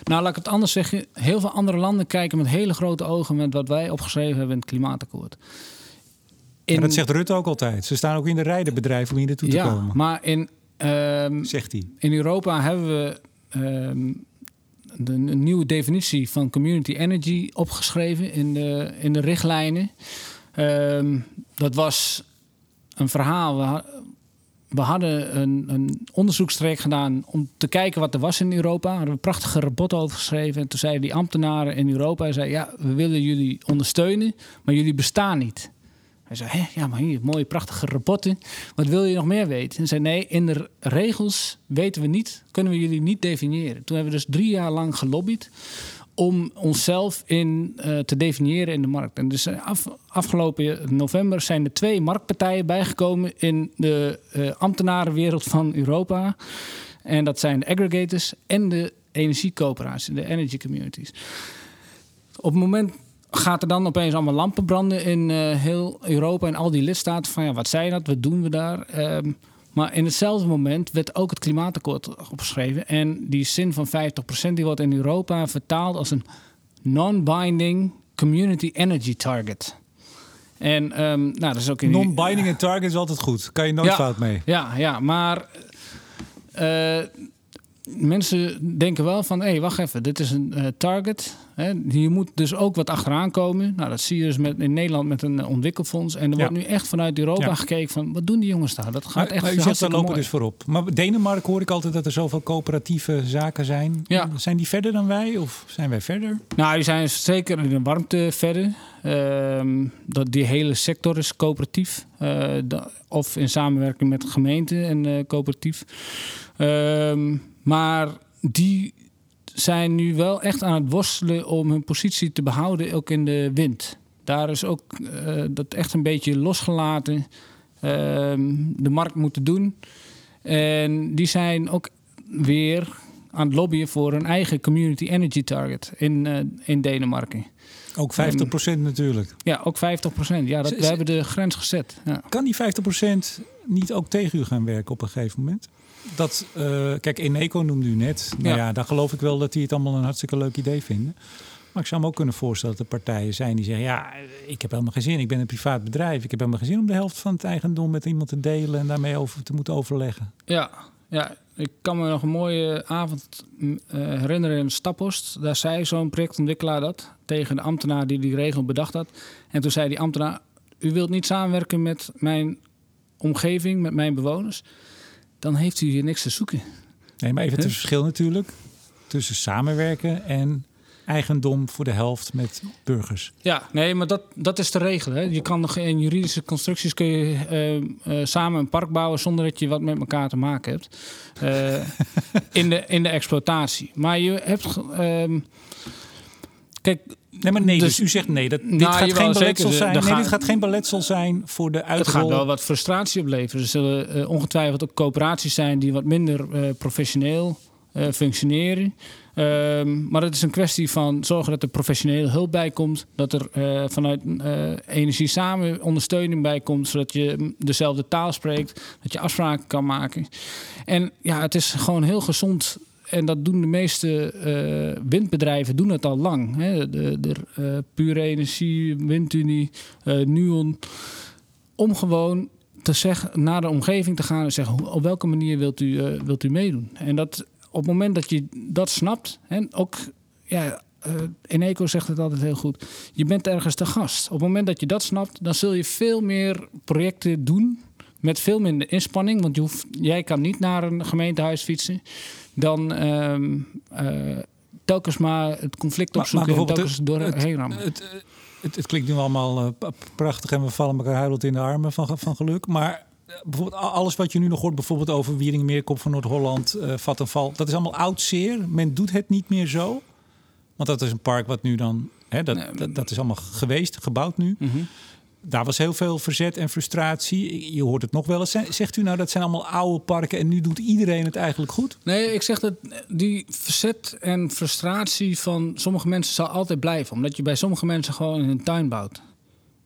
Nou, laat ik het anders zeggen. Heel veel andere landen kijken met hele grote ogen met wat wij opgeschreven hebben in het klimaatakkoord. In- dat zegt Rutte ook altijd. Ze staan ook in de rij, de bedrijven, om hier naartoe te ja, komen. maar in, ehm, Zegt hij. in Europa hebben we ehm, de, een nieuwe definitie van community energy opgeschreven in de, in de richtlijnen. Ehm, dat was een verhaal. We, we hadden een, een onderzoekstraject gedaan om te kijken wat er was in Europa. Daar hadden we een prachtige rapport over geschreven. En toen zeiden die ambtenaren in Europa: zei, Ja, we willen jullie ondersteunen, maar jullie bestaan niet. Hij zei, ja, maar hier, mooie, prachtige rapporten. Wat wil je nog meer weten? En zei, nee, in de regels weten we niet, kunnen we jullie niet definiëren. Toen hebben we dus drie jaar lang gelobbyd om onszelf in, eh, te definiëren in de markt. En dus eh, af, afgelopen november zijn er twee marktpartijen bijgekomen in de eh, ambtenarenwereld van Europa. En dat zijn de aggregators en de energiecoöperaties, de energy communities. Op het moment gaat er dan opeens allemaal lampen branden in eh, heel Europa en al die lidstaten van ja, wat zijn dat, wat doen we daar? Ehm, maar in hetzelfde moment werd ook het klimaatakkoord opgeschreven en die zin van 50% die wordt in Europa vertaald als een non-binding community energy target. En ehm, nou, dat is ook in Non-binding en target is altijd goed. Kan je nooit Ja. fout mee. ja, ja, maar eh, mensen denken wel van, hé, wacht even, dit is een eh, target. Hè. Hier moet dus ook wat achteraan komen. Nou, dat zie je dus met, in Nederland met een ontwikkelfonds. En er Ja. wordt nu echt vanuit Europa Ja. gekeken van... wat doen die jongens daar? Dat gaat Maar, echt maar u zegt, daar lopen mooi. dus voorop. Maar Denemarken hoor ik altijd dat er zoveel coöperatieve zaken zijn. Ja. Zijn die verder dan wij of zijn wij verder? Nou, die zijn zeker in de warmte verder. Ehm, dat die hele sector is coöperatief. Eh, da- of in samenwerking met gemeenten en eh, coöperatief. Ehm, maar die zijn nu wel echt aan het worstelen om hun positie te behouden, ook in de wind. Daar is ook eh, dat echt een beetje losgelaten. Ehm, de markt moeten doen. En die zijn ook weer aan het lobbyen voor een eigen community energy target in, eh, in Denemarken. Ook 50% natuurlijk. Ja, ook 50 procent. Ja, dat, we hebben de grens gezet. Ja. Kan die 50% niet ook tegen u gaan werken op een gegeven moment? Dat, eh, kijk, Eneco noemde u net. Nou Ja. ja, dan geloof ik wel dat die het allemaal een hartstikke leuk idee vinden. Maar ik zou me ook kunnen voorstellen dat er partijen zijn die zeggen... ja, ik heb helemaal geen zin, ik ben een privaat bedrijf. Ik heb helemaal geen zin om de helft van het eigendom met iemand te delen... en daarmee over te moeten overleggen. Ja, ja, ik kan me nog een mooie avond mm, eh, herinneren in Staphorst. Daar zei zo'n projectontwikkelaar dat tegen de ambtenaar die die regel bedacht had. En toen zei die ambtenaar, u wilt niet samenwerken met mijn omgeving, met mijn bewoners... dan heeft u hier niks te zoeken. Nee, maar even het Huh? verschil natuurlijk tussen samenwerken en eigendom voor de helft met burgers. Ja, nee, maar dat, dat is de regel. Hè. Je kan nog in juridische constructies kun je eh, eh, samen een park bouwen zonder dat je wat met elkaar te maken hebt. Eh, *laughs* in, de, in de exploitatie. Maar je hebt. ehm, kijk, Nee, maar nee, dus, Dus- u zegt nee, dat, dit Nou, gaat jawel, geen beletsel zijn. Nee, gaan- dit gaat geen beletsel zijn voor de het uitrol. gaat wel wat frustratie opleveren. Er zullen eh, ongetwijfeld ook coöperaties zijn die wat minder eh, professioneel eh, functioneren. Ehm, maar het is een kwestie van zorgen dat er professionele hulp bij komt. Dat er vanuit energie samen ondersteuning bij komt. Zodat je mm, dezelfde taal spreekt. Dat je afspraken kan maken. En ja, het is gewoon heel gezond. En dat doen de meeste eh, windbedrijven doen het al lang. Hè? De, de eh, Pure Energie, Windunie, eh Nuon. Om gewoon te zeggen, naar de omgeving te gaan en zeggen... op welke manier wilt u, wilt u meedoen? En dat op het moment dat je dat snapt... en ook, ja, Eneco zegt het altijd heel goed... je bent ergens te gast. Op het moment dat je dat snapt... dan zul je veel meer projecten doen... met veel minder inspanning. Want je hoeft, jij kan niet naar een gemeentehuis fietsen... dan ehm, eh, telkens maar het conflict Maar- maar opzoeken... en telkens het- doorheen rammen. Het, het, het klinkt nu allemaal eh, prachtig en we vallen elkaar huilend in de armen van, van geluk. Maar eh, bijvoorbeeld alles wat je nu nog hoort, bijvoorbeeld over Wieringenmeerkop van Noord-Holland, eh Vattenval, dat is allemaal oud zeer. Men doet het niet meer zo. Want dat is een park wat nu dan, hè, dat, Nee, dat, dat is allemaal geweest, gebouwd nu. Mhm. Daar was heel veel verzet en frustratie. Je hoort het nog wel eens. Zegt u nou dat zijn allemaal oude parken en nu doet iedereen het eigenlijk goed? Nee, ik zeg dat die verzet en frustratie van sommige mensen zal altijd blijven. Omdat je bij sommige mensen gewoon in een tuin bouwt.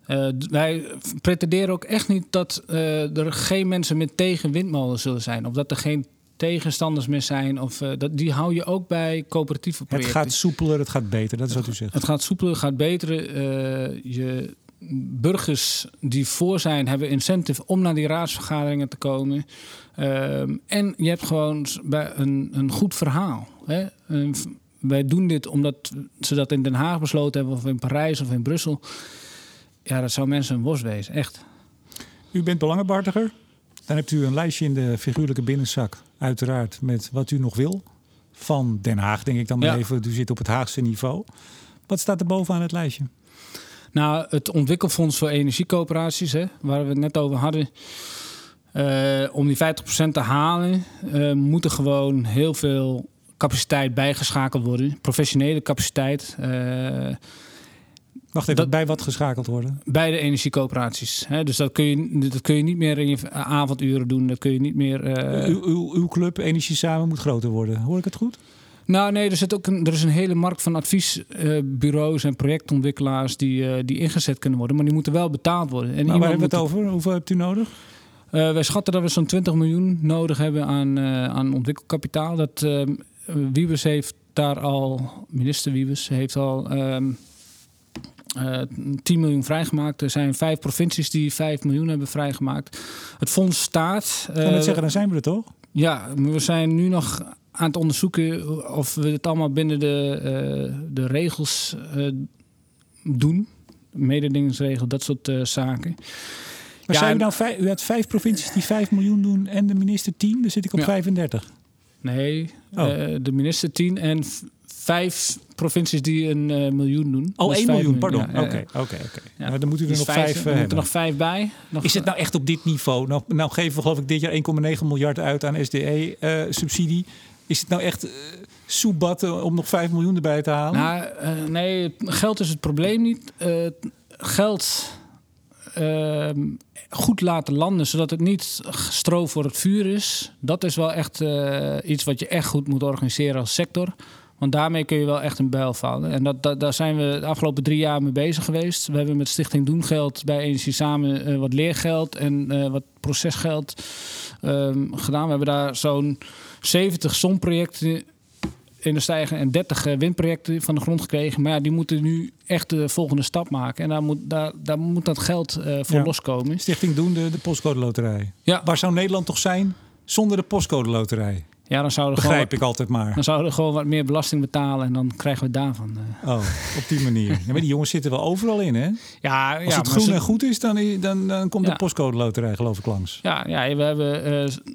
Eh, wij pretenderen ook echt niet dat eh, er geen mensen meer tegen windmolens zullen zijn. Of dat er geen tegenstanders meer zijn. Of, eh, dat, die hou je ook bij coöperatieve Het projecten. gaat soepeler, het gaat beter. Dat is wat u zegt. Het gaat soepeler, gaat beter. Je burgers die voor zijn, hebben incentive om naar die raadsvergaderingen te komen. Ehm, en je hebt gewoon bij een, een goed verhaal. Hè? Wij doen dit omdat ze dat in Den Haag besloten hebben, of in Parijs of in Brussel. Ja, dat zou mensen een worst wezen, echt. U bent belangenbehartiger. Dan hebt u een lijstje in de figuurlijke binnenzak. Uiteraard met wat u nog wil. Van Den Haag, denk ik dan maar Ja. even. U zit op het Haagse niveau. Wat staat er bovenaan het lijstje? Nou, het ontwikkelfonds voor energiecoöperaties, hè, waar we het net over hadden. eh, om die 50% te halen, eh, moet er gewoon heel veel capaciteit bijgeschakeld worden. Professionele capaciteit eh, Wacht even, Dat- bij wat geschakeld worden? bij de energiecoöperaties. Hè. Dus dat kun, je, dat kun je niet meer in je avonduren doen. Dat kun je niet meer. uw, uw, uw club Energie Samen moet groter worden. Hoor ik het goed? Nou, nee, er, zit ook een, er is een hele markt van adviesbureaus en projectontwikkelaars die, eh, die ingezet kunnen worden, maar die moeten wel betaald worden. En waar hebben we het over? Hoeveel hebt u nodig? Eh, wij schatten dat we zo'n 20 miljoen nodig hebben aan, eh, aan ontwikkelkapitaal. Dat eh, Wiebes heeft daar al, minister Wiebes heeft al ehm, eh, 10 miljoen vrijgemaakt. Er zijn vijf provincies die 5 miljoen hebben vrijgemaakt. Het fonds staat. Ik kan net zeggen, dan zijn we er toch? ja, we zijn nu nog aan het onderzoeken of we het allemaal binnen de, uh, de regels uh, doen. Mededingingsregel, dat soort uh, zaken. Maar ja, zijn u nou vijf, u had vijf provincies die 5 miljoen doen en de minister 10, dan zit ik op ja. 35. Nee, oh. de minister 10 en vijf provincies die een uh, miljoen doen. Oh, dus 1 miljoen, pardon. Oké, oké, oké. Dan moeten we er nog vijf, vijf uh, moeten nog vijf bij. Nog, is het nou echt op dit niveau? Nou, nou geven we geloof ik dit jaar 1,9 miljard uit aan SDE-subsidie. Is het nou echt uh, soebatten om nog 5 miljoen erbij te halen? Nou, nee, geld is het probleem niet. geld ehm, goed laten landen, zodat het niet stro voor het vuur is. Dat is wel echt iets wat je echt goed moet organiseren als sector. Want daarmee kun je wel echt een bijl vallen. En dat, daar zijn we de afgelopen drie jaar mee bezig geweest. We hebben met Stichting Doengeld bij Energie samen wat leergeld en wat procesgeld um, gedaan. We hebben daar zo'n 70 zonprojecten in de stijgen en 30 uh, windprojecten van de grond gekregen. Maar ja, die moeten nu echt de volgende stap maken. En daar moet, daar, daar moet dat geld voor ja. loskomen. Stichting Doen, de, de postcode loterij. Ja. Waar zou Nederland toch zijn zonder de postcode loterij? Ja, dan zouden Begrijp gewoon, ik altijd maar. Dan zouden we gewoon wat meer belasting betalen en dan krijgen we daarvan. Uh. Oh, op die manier. Ja, maar die jongens zitten wel overal in, hè? Ja, Als ja, het groen en goed is, dan, dan, dan komt ja. de postcode loterij geloof ik langs. Ja, ja we hebben uh,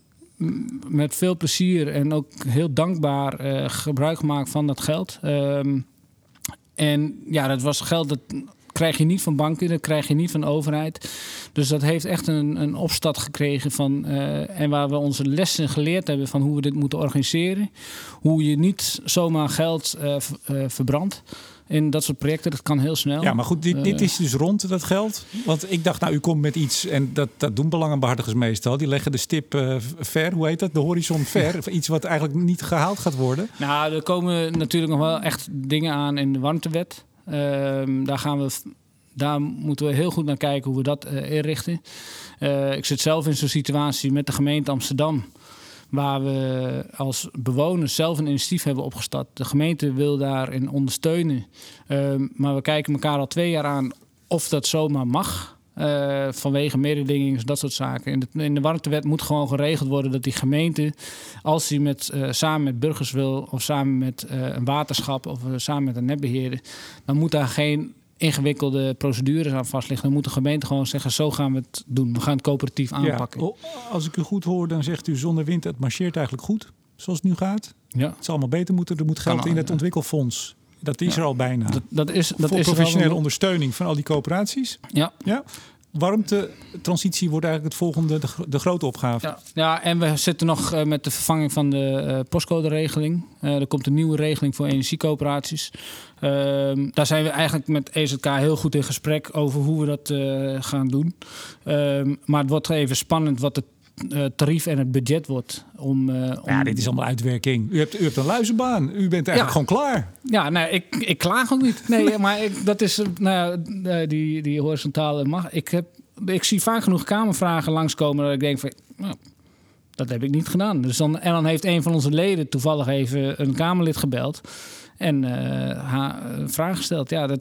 met veel plezier en ook heel dankbaar uh, gebruik gemaakt van dat geld. Um, en ja, dat was geld dat krijg je niet van banken, dat krijg je niet van de overheid. Dus dat heeft echt een, een gekregen van. Uh, en waar we onze lessen geleerd hebben van hoe we dit moeten organiseren. Hoe je niet zomaar geld uh, verbrandt. In dat soort projecten, dat kan heel snel. Ja, maar goed, dit, dit is dus rond, dat geld. Want ik dacht, nou, u komt met iets, en dat, dat doen belangenbehartigers meestal. Die leggen de stip ver, hoe heet dat? De horizon ver. *laughs* iets wat eigenlijk niet gehaald gaat worden. Nou, er komen natuurlijk nog wel echt dingen aan in de warmtewet. Uh, daar gaan we daar moeten we heel goed naar kijken hoe we dat uh, inrichten. Uh, ik zit zelf in zo'n situatie met de gemeente Amsterdam. Waar we als bewoners zelf een initiatief hebben opgestart. De gemeente wil daarin ondersteunen. Uh, maar we kijken elkaar al twee jaar aan of dat zomaar mag. Uh, vanwege mededingingen, dat soort zaken. In de, in de warmtewet moet gewoon geregeld worden dat die gemeente, als die met, uh, samen met burgers wil, of samen met uh, een waterschap of samen met een netbeheerder, dan moet daar geen ingewikkelde procedures aan vastliggen. Dan moet de gemeente gewoon zeggen: zo gaan we het doen. We gaan het coöperatief aanpakken. Ja, als ik u goed hoor, dan zegt u zonder wind, het marcheert eigenlijk goed zoals het nu gaat. Ja. Het zal allemaal beter moeten. Er moet geld in het ontwikkelfonds. Dat is ja. er al bijna. Dat, dat is, dat Voor is professionele ondersteuning van al die coöperaties. Ja. ja warmtetransitie wordt eigenlijk het volgende, de, de grote opgave. Ja, ja, en we zitten nog uh, met de vervanging van de uh, postcode-regeling. Uh, er komt een nieuwe regeling voor energiecoöperaties. Ehm, daar zijn we eigenlijk met EZK heel goed in gesprek over hoe we dat gaan doen. Ehm, maar het wordt even spannend wat het uh, tarief en het budget wordt. Om, uh, om... Ja, dit is allemaal uitwerking. U hebt, u hebt een luizenbaan. U bent eigenlijk ja. gewoon klaar. Ja, nee, ik, ik klaag ook niet. Nee, *laughs* maar ik, dat is, nou, die, die horizontale mag. Ik, heb, ik zie vaak genoeg kamervragen langskomen dat ik denk van, nou, dat heb ik niet gedaan. Dus dan, en dan heeft een van onze leden toevallig even een Kamerlid gebeld en uh, haar een vraag gesteld. Ja, dat,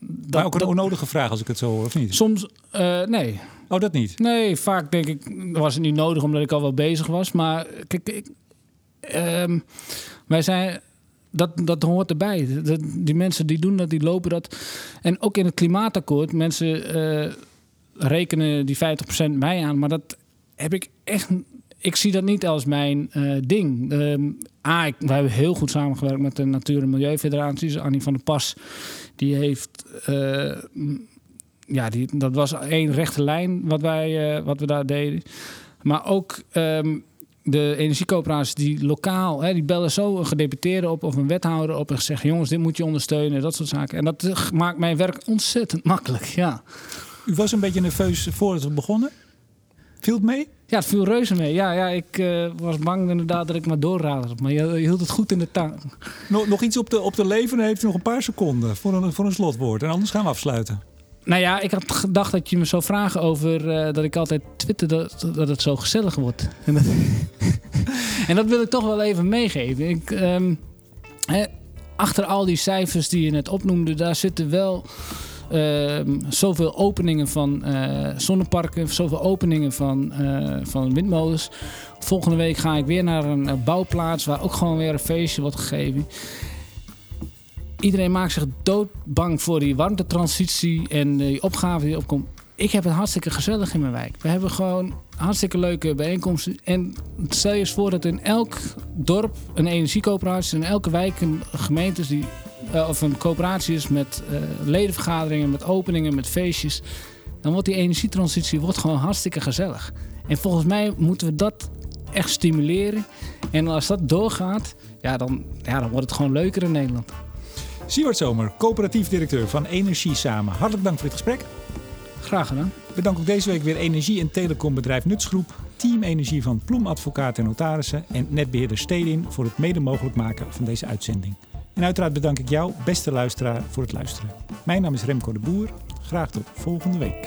dat, maar ook een onnodige vraag als ik het zo hoor, of niet? Soms, uh, nee. Oh, dat niet? Nee, vaak denk ik, was het niet nodig omdat ik al wel bezig was. Maar kijk, ik, um, wij zijn, dat, dat hoort erbij. Die mensen die doen dat, die lopen dat. En ook in het klimaatakkoord, mensen uh, rekenen die 50% mij aan. Maar dat heb ik echt ik zie dat niet als mijn uh, ding. Um, A, ik, we hebben heel goed samengewerkt met de Natuur- en Milieufederaties. Annie van der Pas, die heeft... Uh, ja, die, dat was één rechte lijn wat, wij, uh, wat we daar deden. Maar ook um, de energiecoöperaties die lokaal... Hè, die bellen zo een gedeputeerde op of een wethouder op... en zeggen, jongens, dit moet je ondersteunen, dat soort zaken. En dat maakt mijn werk ontzettend makkelijk, ja. U was een beetje nerveus voordat we begonnen. Viel het mee? Ja, het viel reuze mee. Ja, ja ik uh, was bang inderdaad dat ik maar doorraad. Maar je, je, hield het goed in de tang. Nog, nog iets op de, op de leven heeft u nog een paar seconden voor een, voor een slotwoord. En anders gaan we afsluiten. Nou ja, ik had gedacht dat je me zou vragen over uh, dat ik altijd twitter dat, dat het zo gezellig wordt. *laughs* En dat, en dat wil ik toch wel even meegeven. Ik, hè, achter al die cijfers die je net opnoemde, daar zitten wel ehm, zoveel openingen van uh, zonneparken, zoveel openingen van, uh, van windmolens. Volgende week ga ik weer naar een bouwplaats waar ook gewoon weer een feestje wordt gegeven. Iedereen maakt zich doodbang voor die warmtetransitie en die opgave die opkomt. Ik heb het hartstikke gezellig in mijn wijk. We hebben gewoon hartstikke leuke bijeenkomsten. En stel je eens voor dat in elk dorp een energiecoöperatie, in elke wijk een gemeente die, uh, of een coöperatie is met uh, ledenvergaderingen, met openingen, met feestjes. Dan wordt die energietransitie wordt gewoon hartstikke gezellig. En volgens mij moeten we dat echt stimuleren. En als dat doorgaat, ja, dan, ja, dan wordt het gewoon leuker in Nederland. Siewert Zomer, coöperatief directeur van Energie Samen. Hartelijk dank voor dit gesprek. Graag gedaan. We danken ook deze week weer energie- en telecombedrijf Nutsgroep, Team Energie van Ploem Advocaat en Notarissen en netbeheerder Stedin voor het mede mogelijk maken van deze uitzending. En uiteraard bedank ik jou, beste luisteraar, voor het luisteren. Mijn naam is Remco de Boer. Graag tot volgende week.